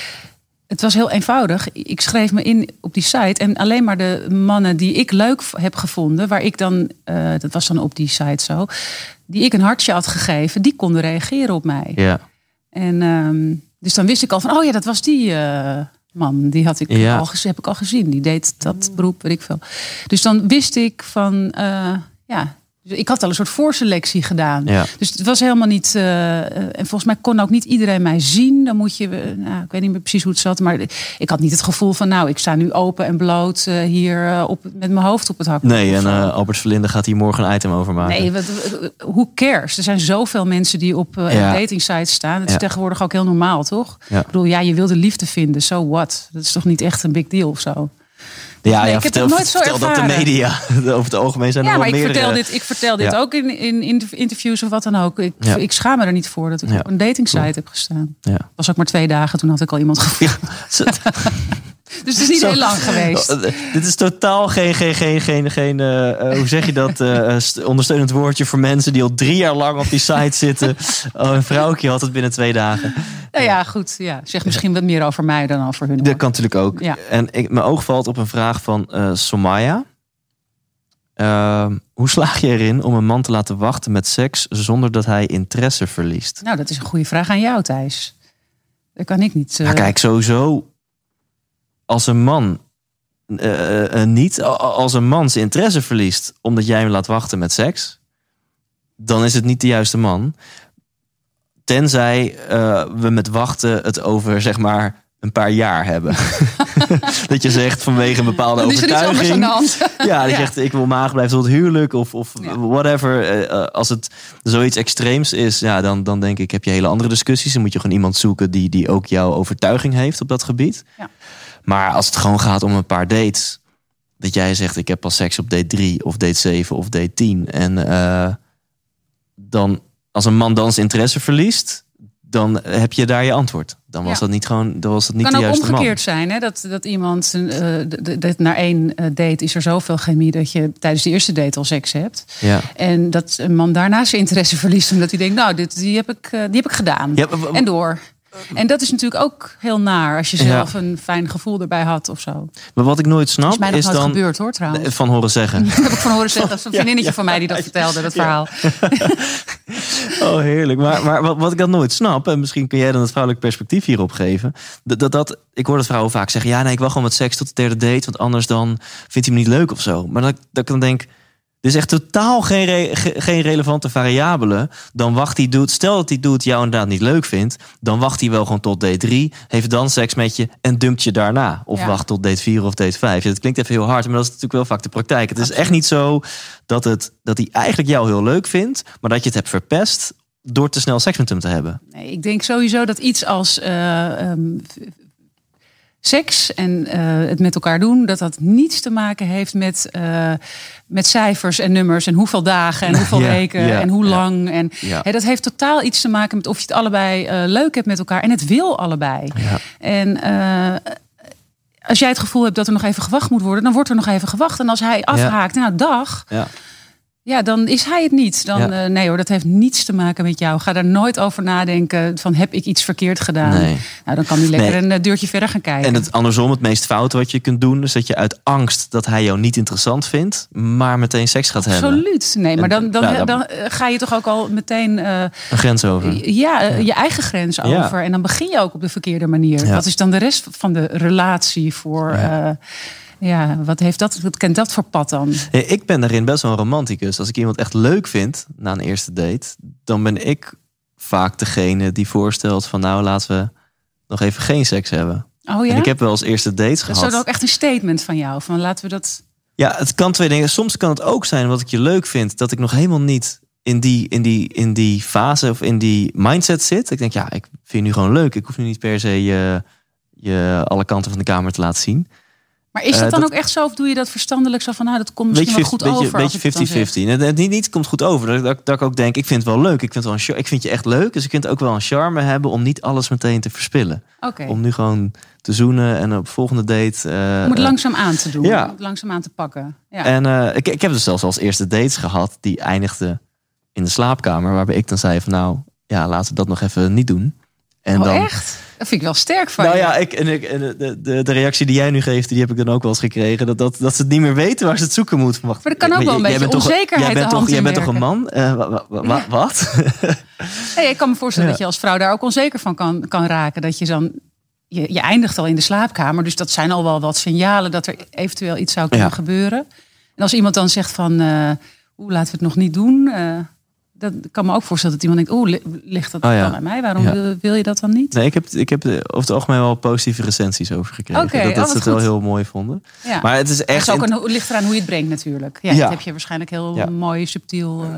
het was heel eenvoudig. Ik schreef me in op die site en alleen maar de mannen die ik leuk heb gevonden, waar ik dan, eh, dat was dan op die site zo, die ik een hartje had gegeven, die konden reageren op mij. Ja. En ehm, dus dan wist ik al van, oh ja, dat was die eh, man. Die had ik Ja. al, heb ik al gezien. Die deed dat beroep, weet ik veel. Dus dan wist ik van, eh, ja, ik had al een soort voorselectie gedaan. Ja. Dus het was helemaal niet. eh, eh, en volgens mij kon ook niet iedereen mij zien. Dan moet je. eh, nou, ik weet niet meer precies hoe het zat. Maar ik had niet het gevoel van. Nou, ik sta nu open en bloot hier op, met mijn hoofd op het hak. Nee, en Albert Verlinde gaat hier morgen een item over maken. Nee, hoe cares? Er zijn zoveel mensen die op Ja. dating sites staan. Het is Ja. tegenwoordig ook heel normaal, toch? Ik bedoel, ja, je wil de liefde vinden. So what? Dat is toch niet echt een big deal of zo? Ja, nee, ja, ik heb vertel, het nooit zo vertel dat de ervaren. media. Over het algemeen zijn Ja, maar ik meerdere. vertel dit, ik vertel dit Ja. ook in, in, in interviews of wat dan ook. Ik, Ja. ik schaam me er niet voor dat ik Ja. op een dating site Cool. heb gestaan. Ja. was ook maar twee dagen, toen had ik al iemand gevonden. Dus het is niet Zo- heel lang geweest. Oh, eh, dit is totaal geen, geen, geen, geen, geen eh, eh, hoe zeg je dat, st- ondersteunend woordje voor mensen die al drie jaar lang op die site zitten. Oh, een vrouwtje had het binnen twee dagen. Nou ja, goed. Ja. Zeg misschien wat meer over mij dan over hun. Dat kan natuurlijk ook. Ja. En ik, mijn oog valt op een vraag van Somaya. Ehm, hoe slaag je erin om een man te laten wachten met seks zonder dat hij interesse verliest? Nou, dat is een goede vraag aan jou, Thijs. Dat kan ik niet. Nou, kijk, sowieso als een man eh, eh, eh, niet, als een man zijn interesse verliest omdat jij hem laat wachten met seks, dan is het niet de juiste man. Tenzij we met wachten het over zeg maar een paar jaar hebben. dat je zegt vanwege een bepaalde er overtuiging. Ja, Ja. zegt ik wil maag blijven tot het huwelijk of, of Ja. whatever. Als het zoiets extreems is, ja, dan, dan denk ik heb je hele andere discussies. Dan moet je gewoon iemand zoeken die, die ook jouw overtuiging heeft op dat gebied. Ja. Maar als het gewoon gaat om een paar dates, dat jij zegt ik heb pas seks op date 3 of date 7 of date 10. En eh, dan als een man dan zijn interesse verliest, dan heb je daar je antwoord. Dan was Ja. dat niet gewoon, dan was dat niet kan de ook juiste omgekeerd man. zijn. Hè? Dat, dat iemand, eh, d- d- dat na één eh, date is er zoveel chemie dat je tijdens de eerste date al seks hebt. Ja. En dat een man daarna zijn interesse verliest omdat hij denkt, nou, dit, die, heb ik, die heb ik gedaan. Ja, En door. En dat is natuurlijk ook heel naar als je Ja. zelf een fijn gevoel erbij had of zo. Maar wat ik nooit snap is mij nog is dan gebeurd hoor trouwens. van horen zeggen. Dat heb ik van horen zeggen. Dat is een vriendinnetje van mij die dat vertelde, dat verhaal. Oh, heerlijk. Maar, maar wat, wat ik dan nooit snap, en misschien kun jij dan het vrouwelijk perspectief hierop geven. Dat, dat, dat, ik hoor dat vrouwen vaak zeggen: ja, nee, ik wacht gewoon met seks tot de derde date, want anders dan vindt hij me niet leuk of zo. Maar dat, dat ik dan denk. Is echt totaal geen, re- ge- geen relevante variabele. Dan wacht hij doet. Stel dat hij doet jou inderdaad niet leuk vindt. Dan wacht hij wel gewoon tot date 3. Heeft dan seks met je en dumpt je daarna. Of Ja. wacht tot date 4 of date 5. Ja, dat klinkt even heel hard, maar dat is natuurlijk wel vaak de praktijk. Het is echt niet zo dat, het, dat hij eigenlijk jou heel leuk vindt. Maar dat je het hebt verpest door te snel seks met hem te hebben. Nee, ik denk sowieso dat iets als eh, ehm, seks en eh, het met elkaar doen, dat dat niets te maken heeft met, eh, met cijfers en nummers en hoeveel dagen en hoeveel Ja, weken ja, en hoe ja. lang. En dat heeft totaal iets te maken met of je het allebei eh, leuk hebt met elkaar en het wil allebei. Ja. En als jij het gevoel hebt dat er nog even gewacht moet worden, dan wordt er nog even gewacht. En als hij afhaakt, nou dag, Ja. dan is hij het niet. Dan, Ja. eh, nee hoor, dat heeft niets te maken met jou. Ga daar nooit over nadenken van heb ik iets verkeerd gedaan. Nee. Nou, dan kan hij lekker Nee. een eh, deurtje verder gaan kijken. En het andersom, het meest foute wat je kunt doen, is dat je uit angst dat hij jou niet interessant vindt, maar meteen seks gaat hebben. Absoluut. Nee, maar dan, dan, Ja, dan- dan eh, ga je toch ook al meteen Een grens over. ja, je eigen grens Ja. over. En dan begin je ook op de verkeerde manier. Ja. Wat is dan de rest van de relatie voor... Ja, wat, heeft dat, wat kent dat voor pad dan? Hey, ik ben daarin best wel een romanticus. Als ik iemand echt leuk vind na een eerste date, dan ben ik vaak degene die voorstelt van nou laten we nog even geen seks hebben. Oh ja? En ik heb wel eens eerste dates dat is gehad. dan ook echt een statement van jou. Van laten we dat... Ja, het kan twee dingen. Soms kan het ook zijn wat ik je leuk vind, dat ik nog helemaal niet in die, in die, in die fase of in die mindset zit. Ik denk, ja, ik vind je nu gewoon leuk. Ik hoef nu niet per se je, je alle kanten van de kamer te laten zien. Maar is dat Eh, dan dat- ook echt zo? Of doe je dat verstandelijk zo van... Nou, dat komt misschien wel goed beetje, over. beetje ik het dan zeg? 50-50. Het, het niet, niet komt goed over. Dat, dat, dat ik ook denk, ik vind het wel leuk. Ik vind, het wel een, ik vind je echt leuk. Dus ik vind het ook wel een charme hebben om niet alles meteen te verspillen. Oké. Om nu gewoon te zoenen en op volgende date. eh, Om het eh, langzaam aan te doen. ja. Langzaam aan te pakken. Ja. En eh, ik, ik heb dus zelfs als eerste dates gehad die eindigden in de slaapkamer. Waarbij ik dan zei van nou, ja, laten we dat nog even niet doen. En oh, dan, echt? Dat vind ik wel sterk van Nou je. ja, ik, en ik, en de, de, de reactie die jij nu geeft, die heb ik dan ook wel eens gekregen. Dat, dat, dat ze het niet meer weten waar ze het zoeken moeten. Maar er kan ook wel een beetje bent toch- onzekerheid Jij bent, toch, jij bent toch een man? Eh, wa- wa- wa- wa- wat? Nee, ik kan me voorstellen Ja. dat je als vrouw daar ook onzeker van kan, kan raken. Dat je dan... Je, je eindigt al in de slaapkamer. Dus dat zijn al wel wat signalen dat er eventueel iets zou kunnen Ja. gebeuren. En als iemand dan zegt van... hoe laten we het nog niet doen? Uh, dat ik kan me ook voorstellen dat iemand denkt, oh, ligt dat Oh ja. dan aan mij? Waarom Ja. wil, wil je dat dan niet? Nee, ik heb, ik heb er over het algemeen wel positieve recensies over gekregen. Dat dat ze het wel heel mooi vonden. Ja. Maar het is Het echt... is ook een, het ligt eraan hoe je het brengt natuurlijk. Ja. Dat heb je waarschijnlijk heel mooi, subtiel... eh,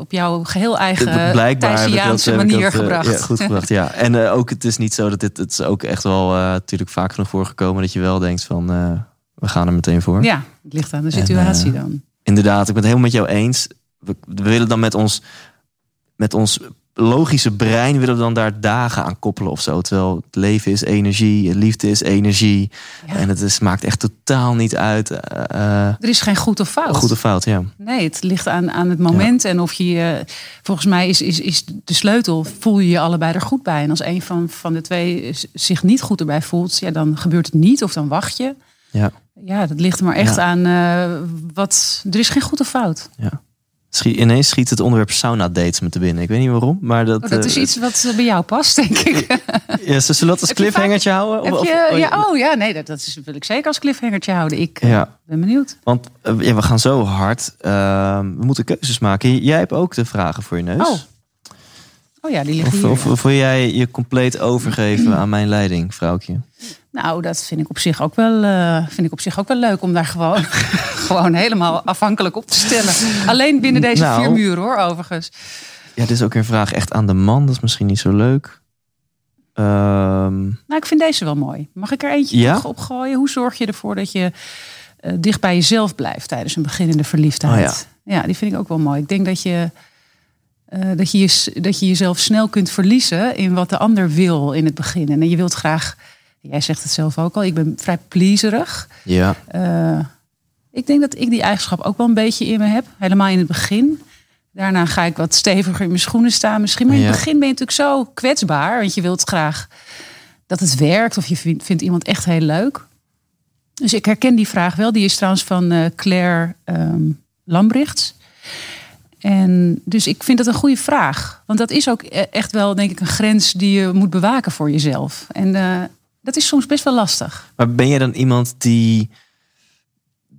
op jouw geheel eigen dat- Thijsiaanse manier dat, eh, gebracht. Ja, goed gebracht, ja. En eh, ook, het is niet zo dat dit... Het is ook echt wel eh, natuurlijk vaak genoeg voorgekomen... dat je wel denkt van... eh, we gaan er meteen voor. Ja, het ligt aan de situatie eh, dan. Inderdaad, ik ben het helemaal met jou eens. We, we willen dan met ons, met ons logische brein... willen we dan daar dagen aan koppelen of zo. Terwijl het leven is energie, liefde is energie. Ja. En het is, maakt echt totaal niet uit... eh, eh, Er is geen goed of fout. goed of fout, ja. Nee, het ligt aan, aan het moment. En of je, volgens mij is, is, is de sleutel, voel je je allebei er goed bij. En als een van, van de twee zich niet goed erbij voelt, ja, dan gebeurt het niet of dan wacht je. Ja. Ja, dat ligt er maar echt Ja. aan eh, wat. Er is geen goed of fout. Schie- ineens schiet het onderwerp sauna dates me te binnen. Ik weet niet waarom, maar dat... Oh, dat is eh, iets wat eh, bij jou past, denk ik. Ja, zullen we dat als je cliffhangertje houden? Of- Heb of- je, oh, ja, oh ja, nee, dat, dat is, wil ik zeker als cliffhangertje houden. Ik eh, Ja, ben benieuwd. want ja, we gaan zo hard. Ehm, we moeten keuzes maken. Jij hebt ook de vragen voor je neus. Oh, Oh ja, die liggen Of, hier. of, of wil jij je compleet overgeven aan mijn leiding, vrouwtje? Nou, dat vind ik op zich ook wel, eh, vind ik op zich ook wel leuk om daar gewoon, gewoon helemaal afhankelijk op te stellen. Alleen binnen deze Nou. vier muren hoor, overigens. Ja, dit is ook een vraag echt aan de man. Dat is misschien niet zo leuk. Ehm, Nou, ik vind deze wel mooi. Mag ik er eentje Ja? nog opgooien? Hoe zorg je ervoor dat je eh, dicht bij jezelf blijft tijdens een beginnende verliefdheid? Oh ja. die vind ik ook wel mooi. Ik denk dat je, eh, dat, je je, dat je jezelf snel kunt verliezen in wat de ander wil in het begin. En je wilt graag, jij zegt het zelf ook al, ik ben vrij pleaserig. ja, Eh, ik denk dat ik die eigenschap ook wel een beetje in me heb. Helemaal in het begin. Daarna ga ik wat steviger in mijn schoenen staan misschien. Maar in het Ja. begin ben je natuurlijk zo kwetsbaar. Want je wilt graag dat het werkt. Of je vindt, vindt iemand echt heel leuk. Dus ik herken die vraag wel. Die is trouwens van eh, Claire Lambrichts. En dus ik vind dat een goede vraag. Want dat is ook e- echt wel, denk ik, een grens die je moet bewaken voor jezelf. En eh, dat is soms best wel lastig. maar ben jij dan iemand die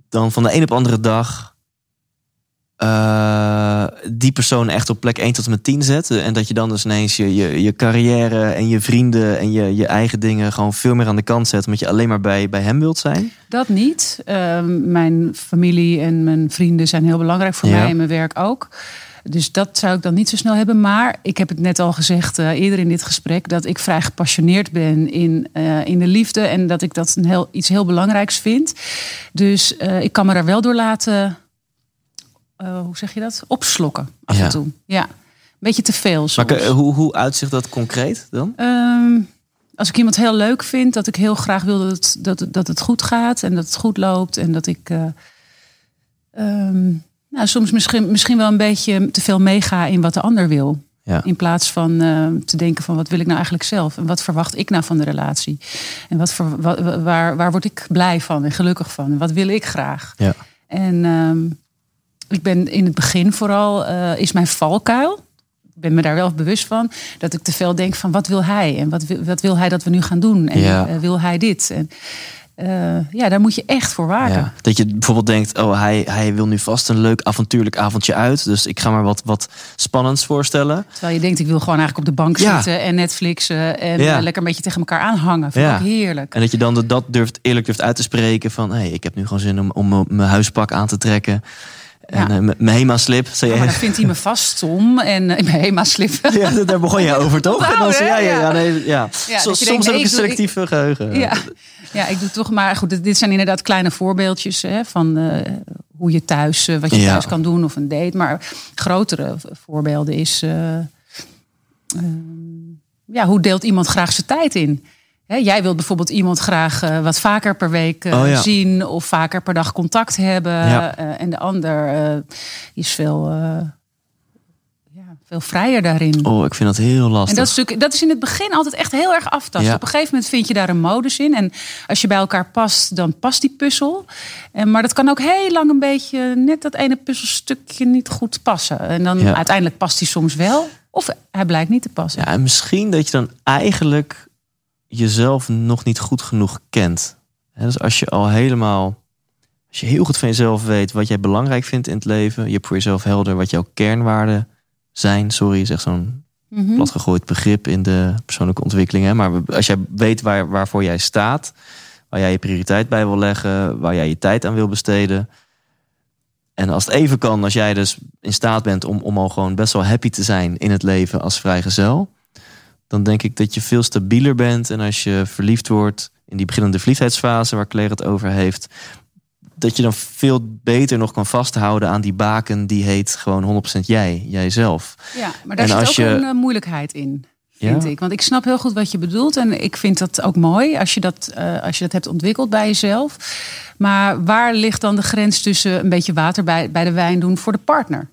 dan van de een op andere dag eh, die persoon echt op plek 1 tot en met 10 zet? En dat je dan dus ineens je, je, je carrière en je vrienden en je, je eigen dingen gewoon veel meer aan de kant zet, omdat je alleen maar bij, bij hem wilt zijn? Dat niet. Ehm, mijn familie en mijn vrienden zijn heel belangrijk voor Ja. mij en mijn werk ook. Dus dat zou ik dan niet zo snel hebben. Maar ik heb het net al gezegd eh, eerder in dit gesprek... dat ik vrij gepassioneerd ben in, eh, in de liefde... en dat ik dat een heel, iets heel belangrijks vind. Dus eh, ik kan me daar wel door laten... hoe zeg je dat? Opslokken af Ja. en toe. Ja, een beetje te veel Maar soms. ke- hoe, hoe uitzicht dat concreet dan? Ehm, als ik iemand heel leuk vind, dat ik heel graag wil dat het, dat, dat het goed gaat en dat het goed loopt. En dat ik eh, ehm, nou, soms misschien, misschien wel een beetje te veel meega in wat de ander wil. Ja. In plaats van eh, te denken van wat wil ik nou eigenlijk zelf? En wat verwacht ik nou van de relatie? En wat waar, waar word ik blij van en gelukkig van? En wat wil ik graag? Ja. En ehm, ik ben in het begin vooral, eh, is mijn valkuil. Ik ben me daar wel bewust van. Dat ik te veel denk van wat wil hij? En wat wil, wat wil hij dat we nu gaan doen? En Ja. eh, wil hij dit? En eh, ja, daar moet je echt voor waken. Ja, dat je bijvoorbeeld denkt, oh, hij, hij wil nu vast een leuk avontuurlijk avondje uit. Dus ik ga maar wat, wat spannends voorstellen. Terwijl je denkt, ik wil gewoon eigenlijk op de bank Ja. zitten en Netflixen en Ja. eh, lekker een beetje tegen elkaar aanhangen. Vind ik heerlijk. En dat je dan dat durft, eerlijk durft uit te spreken van... hé, hey, ik heb nu gewoon zin om, om mijn huispak aan te trekken. En Ja. eh, mijn HEMA-slip. zei Ja, maar dan vindt hij me vast stom en uh, mijn HEMA-slip. Ja, daar begon je over, toch? En dan zei- ja, ja, ja, nee, ja. Ja, Soms, denkt, heb nee, ik een ik doe- selectief geheugen. Ja. ja, ik doe toch maar goed. Dit zijn inderdaad kleine voorbeeldjes hè, van eh, hoe je thuis, wat je thuis kan doen of een date. Maar grotere voorbeelden is, eh, ehm, ja, hoe deelt iemand graag zijn tijd in? Hè, jij wilt bijvoorbeeld iemand graag eh, wat vaker per week eh, Oh ja. zien of vaker per dag contact hebben. Ja. Eh, en de ander is veel, ja, veel vrijer daarin. Oh, ik vind dat heel lastig. En dat is, natuurlijk, dat is in het begin altijd echt heel erg aftasten. Ja. Op een gegeven moment vind je daar een modus in. En als je bij elkaar past, dan past die puzzel. En, maar dat kan ook heel lang een beetje net dat ene puzzelstukje niet goed passen. En dan uiteindelijk past hij soms wel. Of hij blijkt niet te passen. Ja, en misschien dat je dan eigenlijk jezelf nog niet goed genoeg kent. Dus als je al helemaal Als je heel goed van jezelf weet wat jij belangrijk vindt in het leven. Je hebt voor jezelf helder wat jouw kernwaarden zijn. Sorry, is echt zo'n Mhm. platgegooid begrip in de persoonlijke ontwikkeling. Hè? Maar als jij weet waar, waarvoor jij staat, waar jij je prioriteit bij wil leggen, waar jij je tijd aan wil besteden. En als het even kan, als jij dus in staat bent om, om al gewoon best wel happy te zijn in het leven als vrijgezel, dan denk ik dat je veel stabieler bent. En als je verliefd wordt in die beginnende verliefdheidsfase waar Claire het over heeft, dat je dan veel beter nog kan vasthouden aan die baken die heet gewoon 100% jij, jijzelf. Ja, maar daar En zit ook je- een eh, moeilijkheid in. Vind Ja? ik. Want ik snap heel goed wat je bedoelt. En ik vind dat ook mooi als je dat, eh, als je dat hebt ontwikkeld bij jezelf. Maar waar ligt dan de grens tussen een beetje water bij, bij de wijn doen voor de partner?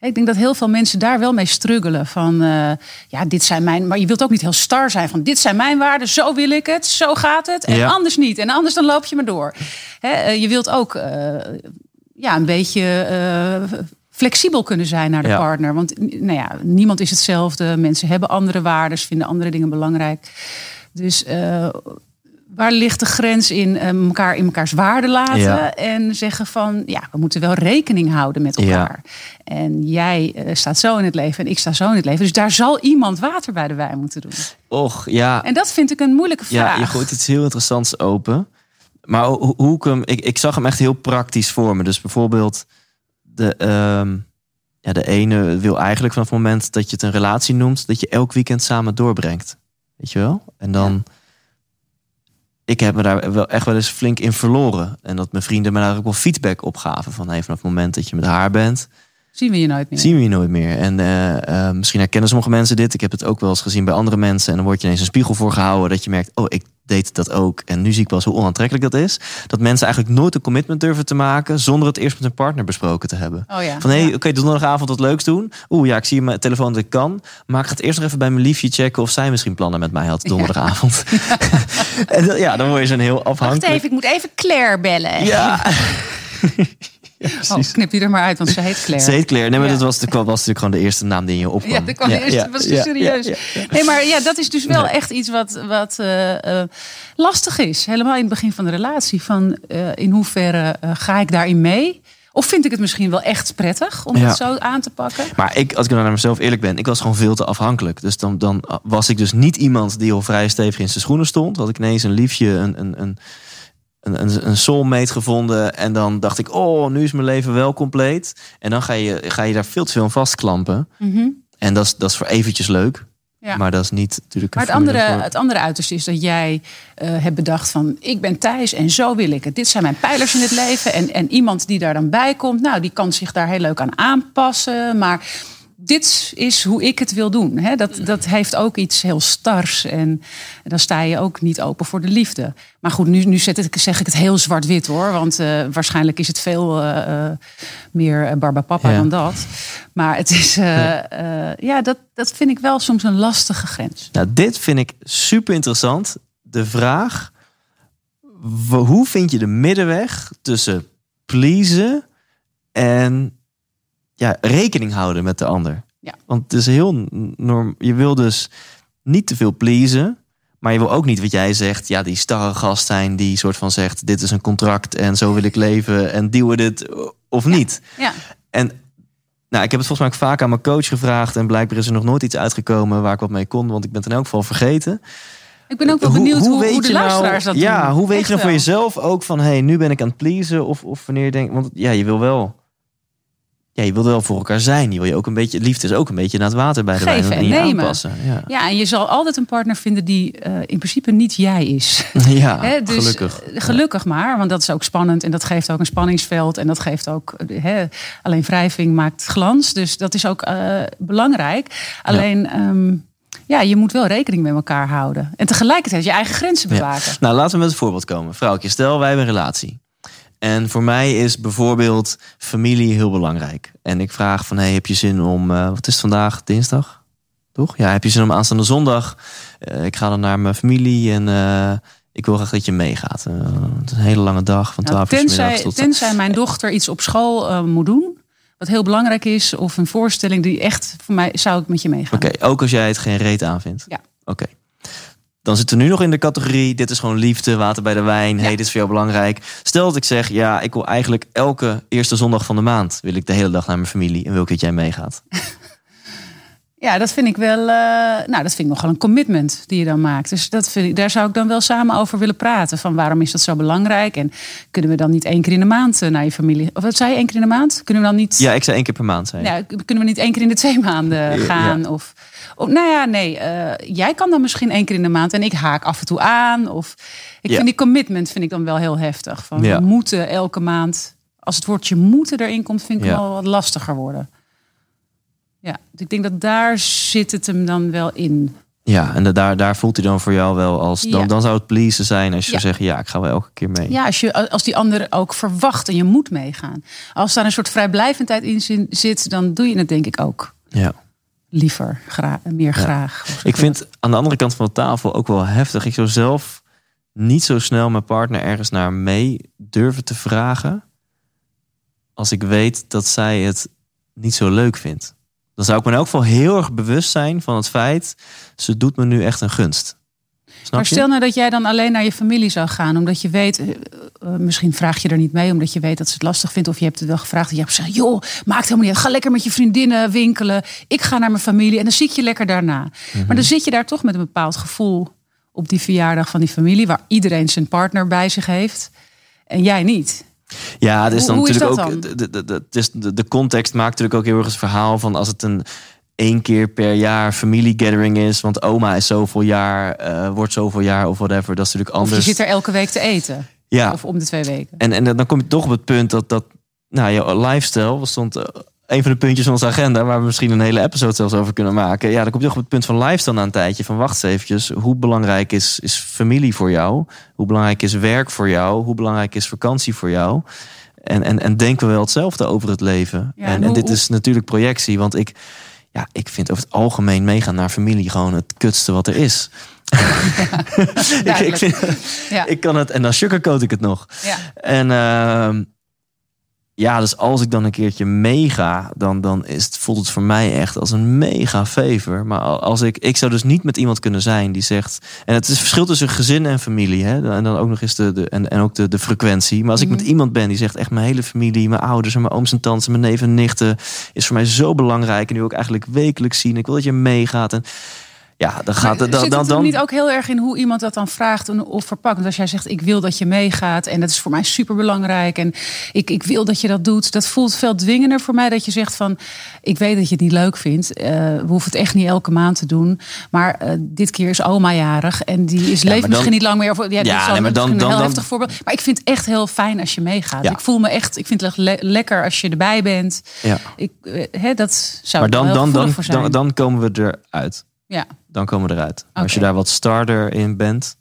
Ik denk dat heel veel mensen daar wel mee struggelen. Van eh, ja, dit zijn mijn. Maar je wilt ook niet heel star zijn van dit zijn mijn waarden, zo wil ik het, zo gaat het. En Ja. anders niet. En anders dan loop je maar door. Eh, je wilt ook eh, ja, een beetje eh, flexibel kunnen zijn naar de Ja. partner. Want nou ja, niemand is hetzelfde. Mensen hebben andere waarden, vinden andere dingen belangrijk. Dus eh, waar ligt de grens in eh, elkaar in elkaars waarde laten Ja. en zeggen van ja, we moeten wel rekening houden met Ja. elkaar. En jij eh, staat zo in het leven en ik sta zo in het leven. Dus daar zal iemand water bij de wijn moeten doen. Och, ja. En dat vind ik een moeilijke vraag. Ja, je gooit iets heel interessants open. Maar hoe, hoe ik hem, ik, ik zag hem echt heel praktisch voor me. Dus bijvoorbeeld, de, ehm, ja, de ene wil eigenlijk vanaf het moment dat je het een relatie noemt, dat je elk weekend samen doorbrengt. Weet je wel? En dan. Ik heb me daar wel echt wel eens flink in verloren. En dat mijn vrienden me daar ook wel feedback op gaven. Van hey, vanaf het moment dat je met haar bent, Zien we je nooit meer. zien we je nooit meer. En eh, eh, misschien herkennen sommige mensen dit. Ik heb het ook wel eens gezien bij andere mensen. En dan word je ineens een spiegel voor gehouden. Dat je merkt, oh, ik deed dat ook. En nu zie ik wel eens hoe onaantrekkelijk dat is. Dat mensen eigenlijk nooit een commitment durven te maken... zonder het eerst met hun partner besproken te hebben. Oh ja. Van, hé, hey, Ja. oké, donderdagavond wat leuks doen. Oeh, ja, ik zie mijn telefoon dat ik kan. Maar ik ga het eerst nog even bij mijn liefje checken... of zij misschien plannen met mij had donderdagavond. en dat- ja, dan word je zo'n heel Wacht afhankelijk. even, ik moet even Claire bellen. Ja. oh, knip die er maar uit, want ze heet Claire. Ze heet Claire. Nee, maar Ja. dat was, natuurlijk- was natuurlijk gewoon de eerste naam die in je opkwam. Ja, dat kwam eerst. was serieus. ja, ja. Nee, maar ja, dat is dus wel echt iets wat, wat eh, eh, lastig is. Helemaal in het begin van de relatie. Van eh, in hoeverre ga ik daarin mee? Of vind ik het misschien wel echt prettig om Ja. het zo aan te pakken? Maar ik, als ik dan naar mezelf eerlijk ben, ik was gewoon veel te afhankelijk. Dus dan, dan was ik dus niet iemand die al vrij stevig in zijn schoenen stond. Had ik ineens een liefje, een, een, een, een, een, een soulmate gevonden. En dan dacht ik, oh, nu is mijn leven wel compleet. En dan ga je, ga je daar veel te veel aan vastklampen. Mhm. En dat is, dat is voor eventjes leuk. Ja. Maar dat is niet natuurlijk Maar het andere, voor- het andere uiterste is dat jij eh, hebt bedacht van... ik ben Thijs en zo wil ik het. Dit zijn mijn pijlers in het leven. En, en iemand die daar dan bij komt... nou, die kan zich daar heel leuk aan aanpassen. Maar dit is hoe ik het wil doen. Hè? Dat, dat heeft ook iets heel stars. En dan sta je ook niet open voor de liefde. Maar goed, nu, nu zet ik, zeg ik het heel zwart-wit hoor. Want eh, waarschijnlijk is het veel eh, eh, meer barbapapa Ja. dan dat. Maar het is, ja, dat, dat vind ik wel soms een lastige grens. Nou, dit vind ik super interessant. De vraag: hoe vind je de middenweg tussen pleasen en ja, rekening houden met de ander? Ja. Want het is heel norm. Je wil dus niet te veel pleasen. Maar je wil ook niet wat jij zegt, ja, die starre gast zijn die soort van zegt: dit is een contract en zo wil ik leven en deal with it of niet. Ja, En nou, ik heb het volgens mij ook vaak aan mijn coach gevraagd. En blijkbaar is er nog nooit iets uitgekomen waar ik wat mee kon. Want ik ben het in elk geval vergeten. ik ben ook wel benieuwd hoe, hoe, weet de je nou- luisteraars dat doen. Ja, hoe weet Echt je nou voor jezelf ook van... hé, hey, nu ben ik aan het pleasen. Of, of wanneer je denkt... Want ja, je wil wel... Ja, je wil wel voor elkaar zijn. Je wil je ook een beetje... Liefde is ook een beetje naar het water bij de wijn. Geven En en je nemen. aanpassen. Ja, Ja, en je zal altijd een partner vinden die eh, in principe niet jij is. ja dus, gelukkig. eh, Gelukkig maar, want dat is ook spannend en dat geeft ook een spanningsveld. En dat geeft ook, eh, alleen wrijving maakt glans. Dus dat is ook belangrijk. Alleen, ja. ja, je moet wel rekening met elkaar houden. En tegelijkertijd je eigen grenzen bewaken. Nou, laten we met een voorbeeld komen. Vrouwtje, stel wij hebben een relatie. En voor mij is bijvoorbeeld familie heel belangrijk. En ik vraag van, hey, heb je zin om... eh, wat is het vandaag? Dinsdag? Toch? Ja, heb je zin om aanstaande zondag? eh, ik ga dan naar mijn familie en eh, ik wil graag dat je meegaat. Het is een hele lange dag, van 12 Nou, uur middags tenzij, tot... tenzij mijn dochter iets op school moet doen, wat heel belangrijk is, of een voorstelling die echt voor mij zou ik met je meegaan. Oké, ook als jij het geen reet aanvindt? Ja. Oké. Dan zitten we nu nog in de categorie: dit is gewoon liefde, water bij de wijn. Ja. hey, dit is voor jou belangrijk. Stel dat ik zeg: ja, ik wil eigenlijk elke eerste zondag van de maand wil ik de hele dag naar mijn familie en wil ik dat jij meegaat. Ja, dat vind ik wel. eh, nou, dat vind ik nogal een commitment die je dan maakt. Dus dat vind ik, daar zou ik dan wel samen over willen praten. Van waarom is dat zo belangrijk? En kunnen we dan niet één keer in de maand eh, naar je familie? Of wat zei je, één keer in de maand? Kunnen we dan niet. Ja, ik zei één keer per maand. Je. Ja, kunnen we niet één keer in de twee maanden gaan? ja. Of, of, nou ja, nee. eh, jij kan dan misschien één keer in de maand en ik haak af en toe aan. Of ik Ja. vind die commitment vind ik dan wel heel heftig. Van we moeten elke maand. Als het woordje moeten erin komt, vind ik wel wat lastiger worden. Ja, dus ik denk dat daar zit het hem dan wel in. Ja, en da- daar, daar voelt hij dan voor jou wel als. Dan, Ja. dan zou het pleasen zijn als je Ja. zou zeggen: ja, ik ga wel elke keer mee. Ja, als, je, als die ander ook verwacht en je moet meegaan. Als daar een soort vrijblijvendheid in zit, dan doe je het denk ik ook Ja. liever, gra meer graag. Ik vind aan de andere kant van de tafel ook wel heftig. Ik zou zelf niet zo snel mijn partner ergens naar mee durven te vragen. Als ik weet dat zij het niet zo leuk vindt. Dan zou ik me in elk geval heel erg bewust zijn van het feit. Ze doet me nu echt een gunst. Snap Maar je? stel nou dat jij dan alleen naar je familie zou gaan, omdat je weet, eh, eh, misschien vraag je er niet mee, omdat je weet dat ze het lastig vindt, of je hebt het wel gevraagd en je hebt gezegd, joh, maakt helemaal niet uit, ga lekker met je vriendinnen winkelen, ik ga naar mijn familie en dan zie ik je lekker daarna. Mhm. Maar dan zit je daar toch met een bepaald gevoel op die verjaardag van die familie, waar iedereen zijn partner bij zich heeft en jij niet. Ja, het is dan Hoe- hoe is natuurlijk ook. dan? De, de, de, het is de, de context maakt natuurlijk ook heel erg het verhaal van als het een één keer per jaar familiegathering is. Want oma is zoveel jaar, eh, wordt zoveel jaar of whatever. Dat is natuurlijk Of anders. je zit er elke week te eten, ja, of om de twee weken. en, en dan kom je toch op het punt dat, dat nou, jouw lifestyle stond. Een van de puntjes van onze agenda, waar we misschien een hele episode zelfs over kunnen maken. Ja, dan kom je toch op het punt van lifestyle na een tijdje. Van wacht eens eventjes, hoe belangrijk is, is familie voor jou? Hoe belangrijk is werk voor jou? Hoe belangrijk is vakantie voor jou? En, en, en denken we wel hetzelfde over het leven? Ja, en, en dit is natuurlijk projectie, want ik, ja, ik vind over het algemeen meegaan naar familie gewoon het kutste wat er is. ik, ik, duidelijk. vind, Ja. ik kan het, en dan sugarcoat ik het nog. Ja. En ehm, ja, dus als ik dan een keertje meega, dan, dan is het, voelt het voor mij echt als een mega favor. Maar al- als ik, ik zou dus niet met iemand kunnen zijn die zegt. En het is het verschil tussen gezin en familie. Hè? En dan ook nog eens de, de, en, en ook de, de frequentie. Maar als ik Mhm. met iemand ben die zegt echt mijn hele familie, mijn ouders en mijn ooms en tantes, mijn neven en nichten, is voor mij zo belangrijk. En nu ook eigenlijk wekelijks zien. Ik wil dat je meegaat. En ja, dan gaat het. Dan, Zit dan, het dan, er niet ook heel erg in hoe iemand dat dan vraagt of verpakt? Want als jij zegt, ik wil dat je meegaat en dat is voor mij super belangrijk en ik, ik wil dat je dat doet, dat voelt veel dwingender voor mij dat je zegt van, ik weet dat je het niet leuk vindt, eh, we hoeven het echt niet elke maand te doen, maar eh, dit keer is oma jarig en die is maar leeft dan- misschien niet lang meer. Of, ja, Ja, nee, maar dan- een dan- heel dan- heftig voorbeeld. Maar ik vind het echt heel fijn als je meegaat. Ja. Ik voel me echt, ik vind het echt le- lekker als je erbij bent. ja. Ik, eh, hè, dat zou Maar dan, dan, dan, dan, dan komen we eruit. ja. Dan komen we eruit. Als je daar wat starter in bent,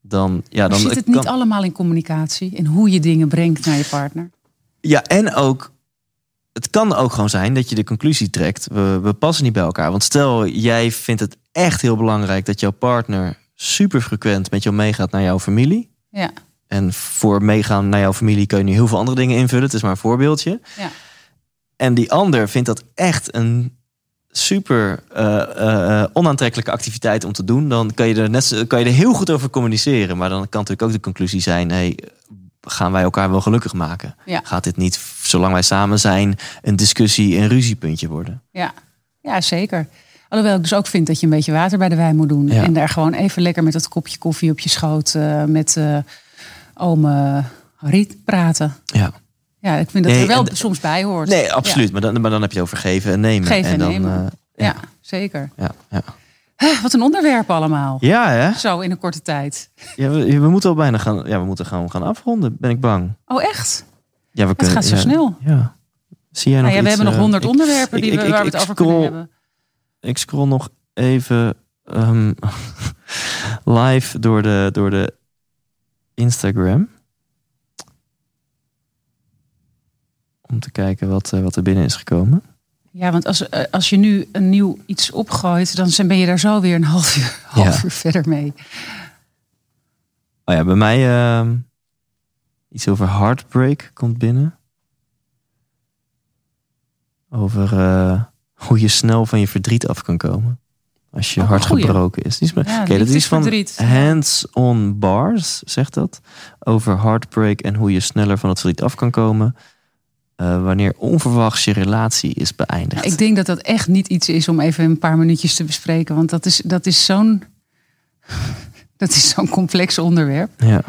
dan ja, dan zit het kan- niet allemaal in communicatie en hoe je dingen brengt naar je partner? Ja, en ook het kan ook gewoon zijn dat je de conclusie trekt: we, we passen niet bij elkaar. Want stel jij vindt het echt heel belangrijk dat jouw partner super frequent met jou meegaat naar jouw familie. Ja, En voor meegaan naar jouw familie kun je nu heel veel andere dingen invullen. Het is maar een voorbeeldje. ja. En die ander vindt dat echt een super eh, eh, eh, onaantrekkelijke activiteit om te doen. Dan kan je, er net, kan je er heel goed over communiceren. Maar dan kan natuurlijk ook de conclusie zijn... Hey, gaan wij elkaar wel gelukkig maken? Ja. Gaat dit niet, zolang wij samen zijn... een discussie, een ruziepuntje worden? Ja, ja zeker. Alhoewel ik dus ook vind dat je een beetje water bij de wijn moet doen. Ja. En daar gewoon even lekker met dat kopje koffie op je schoot met oom eh, Riet praten. Ja. Ja, ik vind dat Nee, er wel en- soms bij hoort. Nee, absoluut. Maar, dan, maar dan heb je over geven en nemen. Geven en dan, nemen. eh, Ja, ja zeker. ja, ja. Huh, Wat een onderwerp allemaal. ja, hè? Zo in een korte tijd. Ja, we, we moeten al bijna gaan, ja, we moeten gewoon gaan afronden, ben ik bang. Oh, echt? Ja, we kunnen, gaat zo ja, snel. Ja. Zie jij nog Nou ja, we iets, hebben nog eh, honderd onderwerpen ik- die ik- we, ik- waar we het over scroll- kunnen hebben. Ik scroll nog even ehm, live door de, door de Instagram. Om te kijken wat, eh, wat er binnen is gekomen. Ja, want als, eh, als je nu een nieuw iets opgooit, dan ben je daar zo weer een half uur, half Ja. uur verder mee. Oh ja, bij mij ehm, iets over heartbreak komt binnen. Over eh, hoe je snel van je verdriet af kan komen. Als je Oh, hart goeie. gebroken is. Die is Ja, Oké, dat is van. Hands on Bars, zegt dat. Over heartbreak en hoe je sneller van het verdriet af kan komen. Eh, wanneer onverwachts je relatie is beëindigd. Ja, ik denk dat dat echt niet iets is om even een paar minuutjes te bespreken. Want dat is, dat is zo'n. Dat is zo'n complex onderwerp. Ja.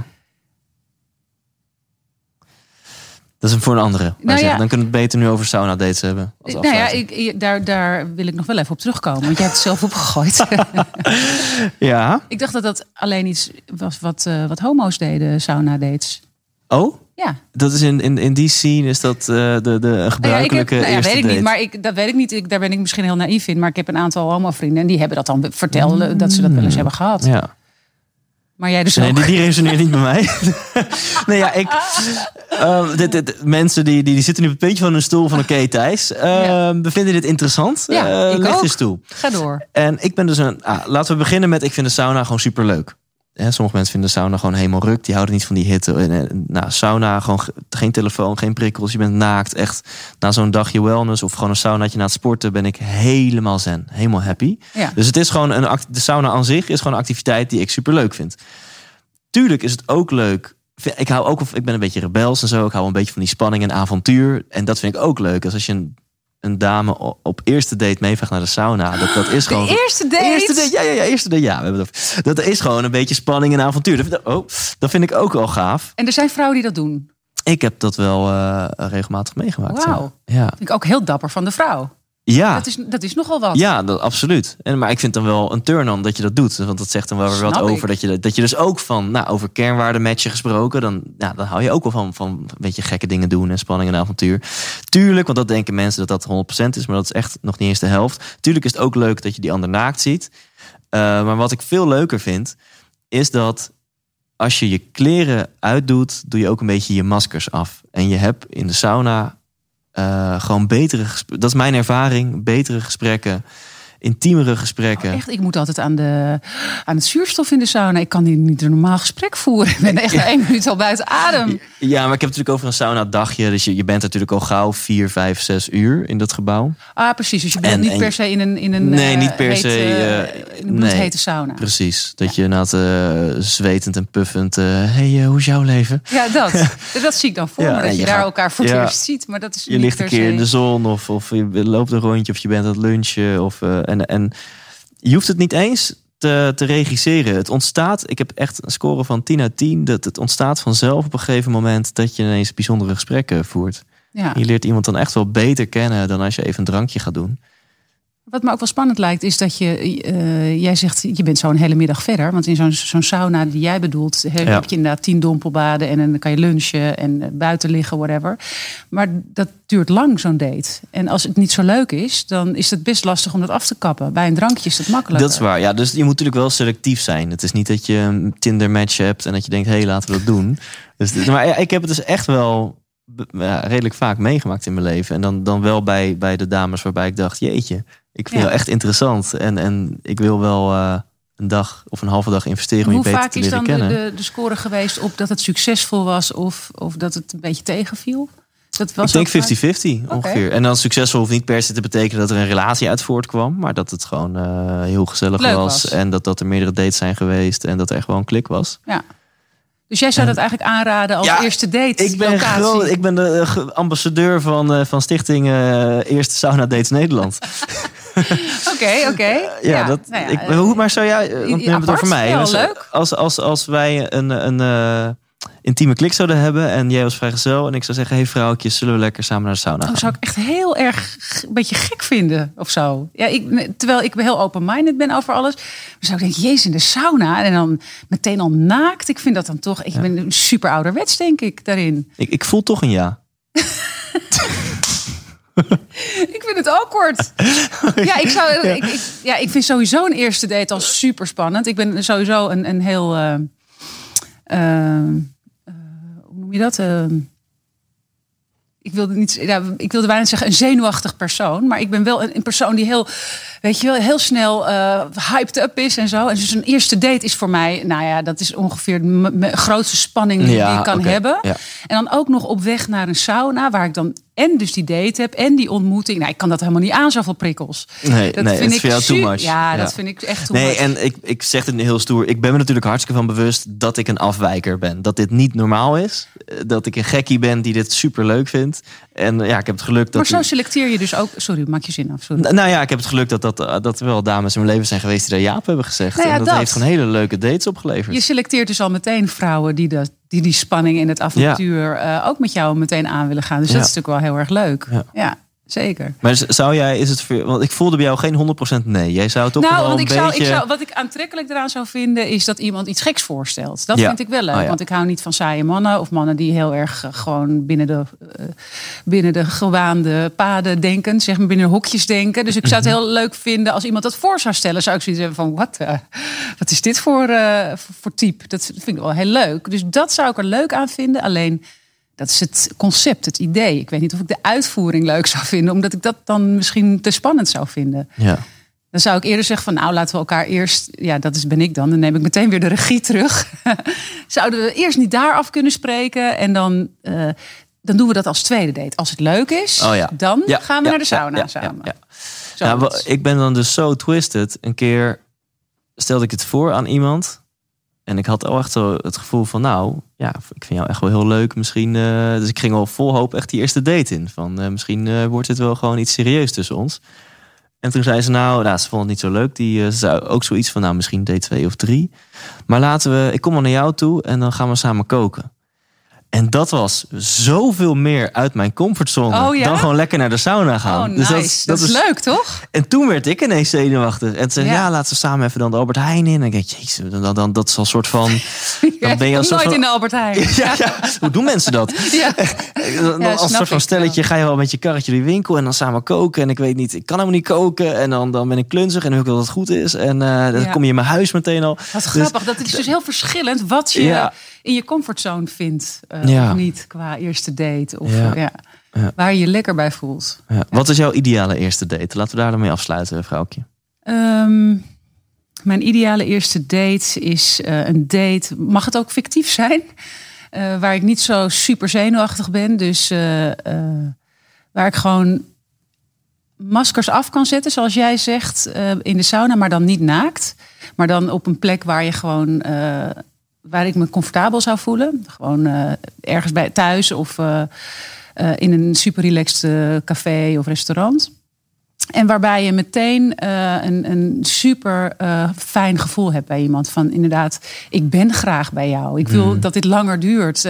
Dat is een voor een andere. Nou. Dan kunnen we het beter nu over sauna dates hebben. Als Nou ja, ik- daar, daar wil ik nog wel even op terugkomen. Want jij hebt het zelf opgegooid. ja. ik dacht dat dat alleen iets was wat, eh, wat homo's deden, sauna dates. Oh, Ja, dat is in, in, in die scene is dat eh, de, de Nou ja, ik heb, gebruikelijke nou ja, eerste weet ik niet, maar ik, dat weet ik niet. Ik, daar ben ik misschien heel naïef in. Maar ik heb een aantal homo-vrienden en die hebben dat dan verteld dat ze dat wel eens hebben gehad. Mm. Ja. Maar jij dus Nee, ook. die, die resoneert niet met mij. nee, ja, ik. ehm, dit, dit- mensen die, die, die zitten nu op het puntje van hun stoel van oké, Thijs. ehm, Ja. Bevinden dit interessant? Ja, Eh, ik licht ook. toe. Ga door. En ik ben dus een. Ah, laten we beginnen met. Ik vind de sauna gewoon super sommige mensen vinden de sauna gewoon helemaal ruk. Die houden niet van die hitte. En, nou, sauna, gewoon ge- geen telefoon, geen prikkels. Je bent naakt. Echt na zo'n dagje wellness of gewoon een saunaatje na het sporten ben ik helemaal zen. Helemaal happy. Ja. Dus het is gewoon een de sauna aan zich is gewoon een activiteit die ik super leuk vind. Tuurlijk is het ook leuk. Ik hou ook, ik ben een beetje rebels en zo. Ik hou een beetje van die spanning en avontuur. En dat vind ik ook leuk. Dus als je een, een dame op eerste date meevraagt naar de sauna, dat, dat is gewoon. De eerste date? Eerste date, ja, ja, ja, eerste date, ja. We hebben over- Dat is gewoon een beetje spanning en avontuur. Dat, oh, dat vind ik ook wel gaaf. En er zijn vrouwen die dat doen. Ik heb dat wel eh, regelmatig meegemaakt. ja. Wauw. Ja, Vind ik ook heel dapper van de vrouw. Ja. Dat, is, dat is nogal wat. Ja, dat, absoluut. En, maar ik vind dan wel een turn-on dat je dat doet. Want dat zegt dan wel weer wat ik. over. Dat je, dat je dus ook van, nou, over kernwaardematchen gesproken. Dan, ja, dan hou je ook wel van, van een beetje gekke dingen doen en spanning en avontuur. Tuurlijk, want dat denken mensen dat dat 100% is. Maar dat is echt nog niet eens de helft. Tuurlijk is het ook leuk dat je die ander naakt ziet. Eh, maar wat ik veel leuker vind, is dat als je je kleren uitdoet, doe je ook een beetje je maskers af. En je hebt in de sauna gewoon betere gesprekken. Dat is mijn ervaring. Betere gesprekken. Intiemere gesprekken. Oh, echt, ik moet altijd aan, de, aan het zuurstof in de sauna. Ik kan hier niet een normaal gesprek voeren. Ik ben echt na één minuut al buiten adem. Ja, maar ik heb het natuurlijk over een sauna dagje. Dus je, je bent natuurlijk al gauw vier, vijf, zes uur in dat gebouw. Ah, precies. Dus je bent En- niet en- per se in een, in een Nee, niet per hete, se, eh, eh, in een nee. bloedhete sauna. Precies. Dat je inderdaad eh, zwetend en puffend... hey, hoe is jouw leven? Ja, dat. dat zie ik dan voor Ja, me. Dat je, je daar gaat- elkaar voor het eerst ziet. Maar dat is Je ligt een per keer se... in de zon of, of je loopt een rondje... of je bent aan het lunchen. Of, en, en je hoeft het niet eens te, te regisseren. Het ontstaat, ik heb echt een score van 10 uit 10... dat het ontstaat vanzelf op een gegeven moment... dat je ineens bijzondere gesprekken voert. Ja. Je leert iemand dan echt wel beter kennen... dan als je even een drankje gaat doen. Wat me ook wel spannend lijkt, is dat je, eh, jij zegt, je bent zo een hele middag verder. Want in zo'n zo'n sauna die jij bedoelt, Ja. heb je inderdaad tien dompelbaden en dan kan je lunchen en eh, buiten liggen, whatever. Maar dat duurt lang, zo'n date. En als het niet zo leuk is, dan is het best lastig om dat af te kappen. Bij een drankje is dat makkelijker. Dat is waar. Ja, dus je moet natuurlijk wel selectief zijn. Het is niet dat je een Tinder match hebt en dat je denkt, hé, hey, laten we dat doen. Dus, maar ik heb het dus echt wel ja, redelijk vaak meegemaakt in mijn leven. En dan, dan wel bij, bij de dames waarbij ik dacht, jeetje, ik vind Ja. jou echt interessant. En, en ik wil wel eh, een dag of een halve dag investeren om je Hoe beter vaak te is leren dan de, kennen. de, de score geweest op dat het succesvol was of, of dat het een beetje tegenviel? Dat was ik denk ook vaak- 50-50 ongeveer. En dan succesvol hoeft niet per se te betekenen dat er een relatie uit voortkwam. Maar dat het gewoon eh, heel gezellig was. was. En dat, dat er meerdere dates zijn geweest. En dat er echt wel een klik was. Dus jij zou dat eigenlijk aanraden als Ja, eerste date? Ik ben, groot, ik ben de eh, ambassadeur van, eh, van Stichting eh, Eerste Sauna Dates Nederland. Oké, oké. Ja, dat, nou ja, ik, hoe, maar zou jij, want nu hebben het over mij. Dus, leuk. Als, als, als wij een, een intieme klik zouden hebben en jij was vrijgezel en ik zou zeggen, hey vrouwtjes, zullen we lekker samen naar de sauna Oh, gaan? zou ik echt heel erg een beetje gek vinden of zo. Ja, ik, terwijl ik heel open-minded ben over alles. Maar zou ik denken, jezus, in de sauna. En dan meteen al naakt. Ik vind dat dan toch... Ik ben super ouderwets, denk ik, daarin. Ik, ik voel toch een ja. Ik vind het awkward. ja, ik zou, Ik, ik- ja, ik vind sowieso een eerste date al super spannend. Ik ben sowieso een, een heel... eh, eh, je dat? Eh, ik wilde niet, ja, ik wilde bijna zeggen een zenuwachtig persoon, maar ik ben wel een, een persoon die heel, weet je wel, heel snel eh, hyped up is en zo. En dus een eerste date is voor mij, nou ja, dat is ongeveer de grootste spanning die Ja, ik kan hebben. ja. En dan ook nog op weg naar een sauna, waar ik dan en dus die date heb en die ontmoeting. Nou, ik kan dat helemaal niet aan, zoveel prikkels. Nee, Dat nee, vind ik jou too much. Ja, dat vind ik echt too Nee, much. en ik, ik zeg het heel stoer. Ik ben me natuurlijk hartstikke van bewust dat ik een afwijker ben. Dat dit niet normaal is. Eh, Dat ik een gekkie ben die dit super leuk vindt. En eh, ja, ik heb het geluk dat. maar zo selecteer je dus ook... Sorry, maak je zin af. Sorry. Nou ja, ik heb het geluk dat, dat, eh, dat er wel dames in mijn leven zijn geweest die daar Jaap hebben gezegd. Nou ja, en dat, dat. heeft gewoon hele leuke dates opgeleverd. Je selecteert dus al meteen vrouwen die dat, die, die spanning en het avontuur eh, ook met jou meteen aan willen gaan. Dus Ja. dat is natuurlijk wel heel erg leuk. Ja. Zeker. Maar zou jij, is het want ik voelde bij jou geen 100% nee. Jij zou toch Nou, wel want een ik zou, beetje. ik zou, wat ik aantrekkelijk eraan zou vinden, is dat iemand iets geks voorstelt. Dat Ja. vind ik wel leuk. Oh ja. Want ik hou niet van saaie mannen of mannen die heel erg eh, gewoon binnen de, eh, binnen de gewaande paden denken, zeg maar binnen hokjes denken. Dus ik zou het Mhm. heel leuk vinden als iemand dat voor zou stellen. Zou ik zoiets hebben van, wat, eh, wat is dit voor, voor, voor type? Dat vind ik wel heel leuk. Dus dat zou ik er leuk aan vinden. Alleen. Dat is het concept, het idee. Ik weet niet of ik de uitvoering leuk zou vinden, omdat ik dat dan misschien te spannend zou vinden. Ja. Dan zou ik eerder zeggen van nou laten we elkaar eerst, ja dat is, ben ik dan, dan neem ik meteen weer de regie terug. Zouden we eerst niet daar af kunnen spreken en dan, eh, dan doen we dat als tweede date. Als het leuk is, Oh ja. dan Ja, gaan we ja, naar de sauna ja, ja, samen. Zo wa- ik ben dan dus zo twisted. Een keer stelde ik het voor aan iemand. En ik had al echt zo het gevoel van, nou, ja, ik vind jou echt wel heel leuk. Misschien, eh, dus ik ging al vol hoop echt die eerste date in. Van, eh, misschien eh, wordt dit wel gewoon iets serieus tussen ons. En toen zei ze, nou, nou ze vond het niet zo leuk. Die zei ook zoiets van, nou, misschien date twee of drie. Maar laten we, ik kom wel naar jou toe en dan gaan we samen koken. En dat was zoveel meer uit mijn comfortzone Oh ja? dan gewoon lekker naar de sauna gaan. Oh, Dus nice. dat, is, leuk, toch? en toen werd ik ineens zenuwachtig. En zei Ja. ja. laten we samen even dan de Albert Heijn in. En ik denk, jezus, dan, dan, dan, dat is al een soort van... Dan ben je als Nooit van... in de Albert Heijn. Ja, ja, hoe doen mensen dat? Ja. Dan Ja, als een soort van stelletje ga je wel met je karretje die winkel en dan samen koken. En ik weet niet, ik kan helemaal niet koken. En dan, dan ben ik klunzig en dan wil ik dat het goed is. En eh, dan kom je in mijn huis meteen al. Wat grappig, dat is dus heel verschillend wat je. In je comfortzone vindt. eh, Ja. Of niet qua eerste date. Of Ja. eh, ja. Waar je je lekker bij voelt. Ja. Wat is jouw ideale eerste date? Laten we daar dan mee afsluiten, vrouwtje. Ehm, mijn ideale eerste date is eh, een date. Mag het ook fictief zijn? Waar ik niet zo super zenuwachtig ben. Dus waar ik gewoon maskers af kan zetten, zoals jij zegt, in de sauna, maar dan niet naakt. Maar dan op een plek waar je gewoon. Waar ik me comfortabel zou voelen. Gewoon eh, ergens bij thuis of eh, eh, in een super relaxed café of restaurant. En waarbij je meteen een, een super fijn gevoel hebt bij iemand. Van inderdaad, ik ben graag bij jou. Ik wil dat dit langer duurt.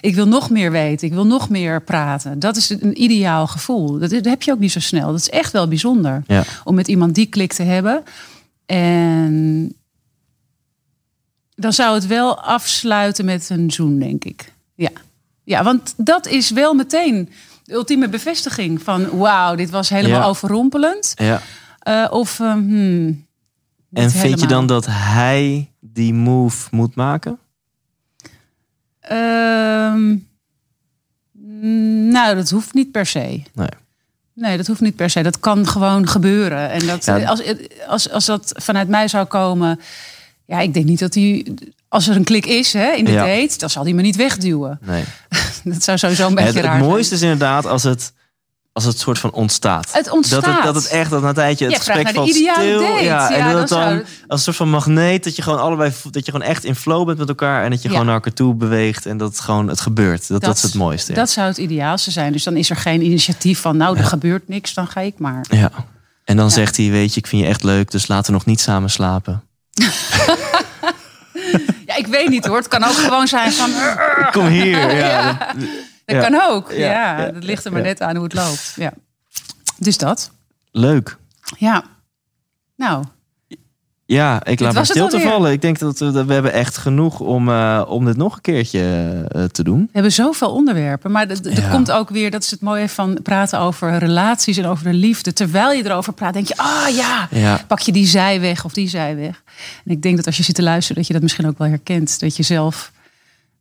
Ik wil nog meer weten. Ik wil nog meer praten. Dat is een ideaal gevoel. Dat, dat heb je ook niet zo snel. Dat is echt wel bijzonder. Ja. Om met iemand die klik te hebben. En dan zou het wel afsluiten met een zoen, denk ik. Ja, ja want dat is wel meteen de ultieme bevestiging van... wauw, dit was helemaal Ja. overrompelend. Ja. Eh, of, eh, hmm, En vind je dan dat hij die move moet maken? Ehm, nou, dat hoeft niet per se. Nee. Nee, dat hoeft niet per se. Dat kan gewoon gebeuren. En dat, Ja. als, als, als dat vanuit mij zou komen... Ja, ik denk niet dat hij... Als er een klik is hè, in de Ja. date, dan zal hij me niet wegduwen. Nee. Dat zou sowieso een beetje Het, het raar zijn. mooiste is inderdaad als het, als het soort van ontstaat. Het ontstaat. Dat het, dat het echt dat na een tijdje het Ja, gesprek valt stil. date. Ja, en Ja, dat dan het dan zou- als een soort van magneet dat je gewoon allebei dat je gewoon echt in flow bent met elkaar en dat je Ja. gewoon naar elkaar toe beweegt en dat het gewoon het gebeurt. Dat, dat, is het mooiste. Ja. Dat zou het ideaalste zijn. Dus dan is er geen initiatief van... nou, er gebeurt niks, dan ga ik maar. ja. En dan zegt hij, weet je, ik vind je echt leuk, dus laten we nog niet samen slapen. Ja, ik weet niet hoor. Het kan ook gewoon zijn van... Kom hier. Ja. Ja. Dat Ja. kan ook. Ja, Ja, dat ligt er maar net aan hoe het loopt. Ja. Dus dat. Leuk. Ja. Nou, Ja, ik laat me stil te vallen. Ik denk dat we, dat we hebben echt genoeg om, eh, om dit nog een keertje eh, te doen. we hebben zoveel onderwerpen. Maar dat, dat Ja. komt ook weer, dat is het mooie van praten over relaties en over de liefde. Terwijl je erover praat, denk je, ah ja, Ja. pak je die zij weg of die zij weg. En ik denk dat als je zit te luisteren, dat je dat misschien ook wel herkent. Dat je zelf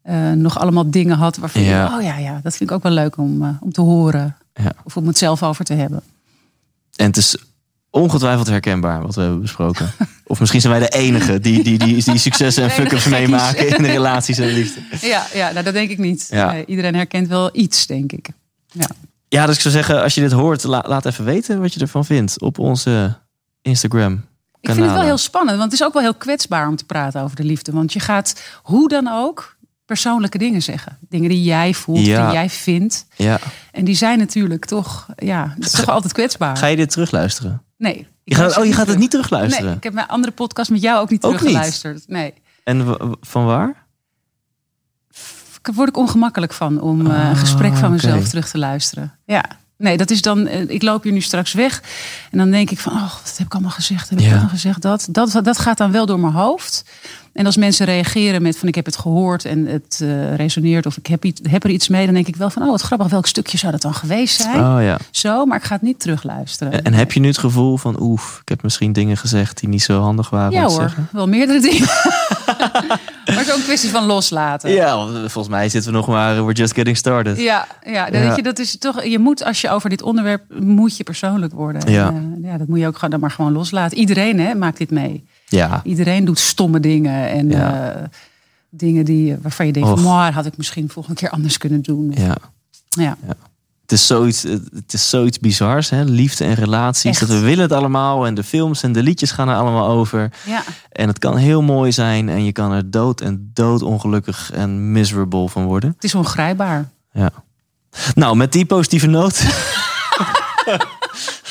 eh, nog allemaal dingen had waarvan Ja. je, oh ja, ja, dat vind ik ook wel leuk om, eh, om te horen. Ja. Of om het zelf over te hebben. En het is ongetwijfeld herkenbaar wat we hebben besproken. Of misschien zijn wij de enige die, die, die, die successen en De fuck-ups meemaken in de relaties en liefde. Ja, ja nou, dat denk ik niet. Ja. Nee, iedereen herkent wel iets, denk ik. Ja. Ja, dus ik zou zeggen, als je dit hoort, la- laat even weten wat je ervan vindt op onze Instagram. Ik vind het wel heel spannend, want het is ook wel heel kwetsbaar om te praten over de liefde. Want je gaat hoe dan ook persoonlijke dingen zeggen. Dingen die jij voelt, Ja. die jij vindt. Ja. En die zijn natuurlijk toch, ja, het is toch altijd kwetsbaar. Ga je dit terugluisteren? Nee. Je gaat, oh, je gaat het niet terugluisteren? Nee, ik heb mijn andere podcast met jou ook niet Ook niet? teruggeluisterd. Nee. En van waar? Daar word ik ongemakkelijk van om eh, Ah, een gesprek van mezelf oké. terug te luisteren. Ja. Nee, dat is dan. eh, Ik loop hier nu straks weg. En dan denk ik van, oh, wat heb ik allemaal gezegd? Heb ik allemaal gezegd dat? dat? Dat gaat dan wel door mijn hoofd. En als mensen reageren met van ik heb het gehoord en het eh, resoneert of ik heb, iets, heb er iets mee, dan denk ik wel van, oh, wat grappig, welk stukje zou dat dan geweest zijn? Oh ja. Zo, maar ik ga het niet terugluisteren. En, en heb je nu het gevoel van, oef, ik heb misschien dingen gezegd die niet zo handig waren Ja om te hoor, zeggen? wel meerdere dingen. maar het is ook een kwestie van loslaten. Ja, want volgens mij zitten we nog maar, we're just getting started. Ja, ja, dat, Ja. Je, dat is toch. Je moet als je over dit onderwerp moet je persoonlijk worden. Ja. En, eh, ja, dat moet je ook gewoon dan maar gewoon loslaten. Iedereen hè, maakt dit mee. Ja, Iedereen doet stomme dingen en Ja. eh, dingen die waarvan je denkt, maar had ik misschien volgende keer anders kunnen doen. ja. Ja. Het is zoiets, het is zoiets bizars, hè? liefde en relaties. Echt. Dat we willen het allemaal en de films en de liedjes gaan er allemaal over. Ja. En het kan heel mooi zijn en je kan er dood en dood ongelukkig en miserable van worden. Het is ongrijpbaar. Ja. Nou, met die positieve noot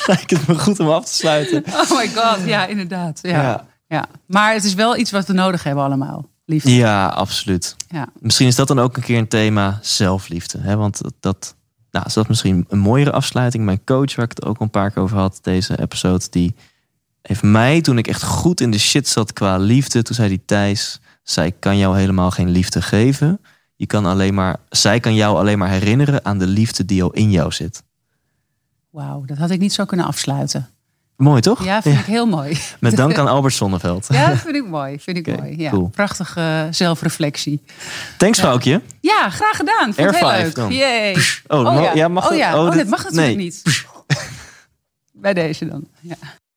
lijkt het me goed om af te sluiten. Oh my god, ja, inderdaad. Ja. Ja. Ja. Maar het is wel iets wat we nodig hebben allemaal. Liefde. Ja, absoluut. Ja. Misschien is dat dan ook een keer een thema zelfliefde. Hè? Want dat, dat, nou, is dat misschien een mooiere afsluiting. Mijn coach, waar ik het ook een paar keer over had, deze episode, die heeft mij, toen ik echt goed in de shit zat qua liefde, toen zei die Thijs, zij kan jou helemaal geen liefde geven. Je kan alleen maar, zij kan jou alleen maar herinneren aan de liefde die al in jou zit. Wauw, dat had ik niet zo kunnen afsluiten. Mooi toch? Ja, vind ik heel mooi. Met dank aan Albert Zonneveld. Ja, vind ik mooi. Vind ik mooi. Ja. cool. Prachtige eh, zelfreflectie. Thanks, Foukje. Ja, graag gedaan. Vond Air heel leuk. dan. Yay. Oh, Oh ja. ja, mag oh, ja. Oh, Oh, dit- dat mag natuurlijk nee. niet. Bij deze dan. Ja.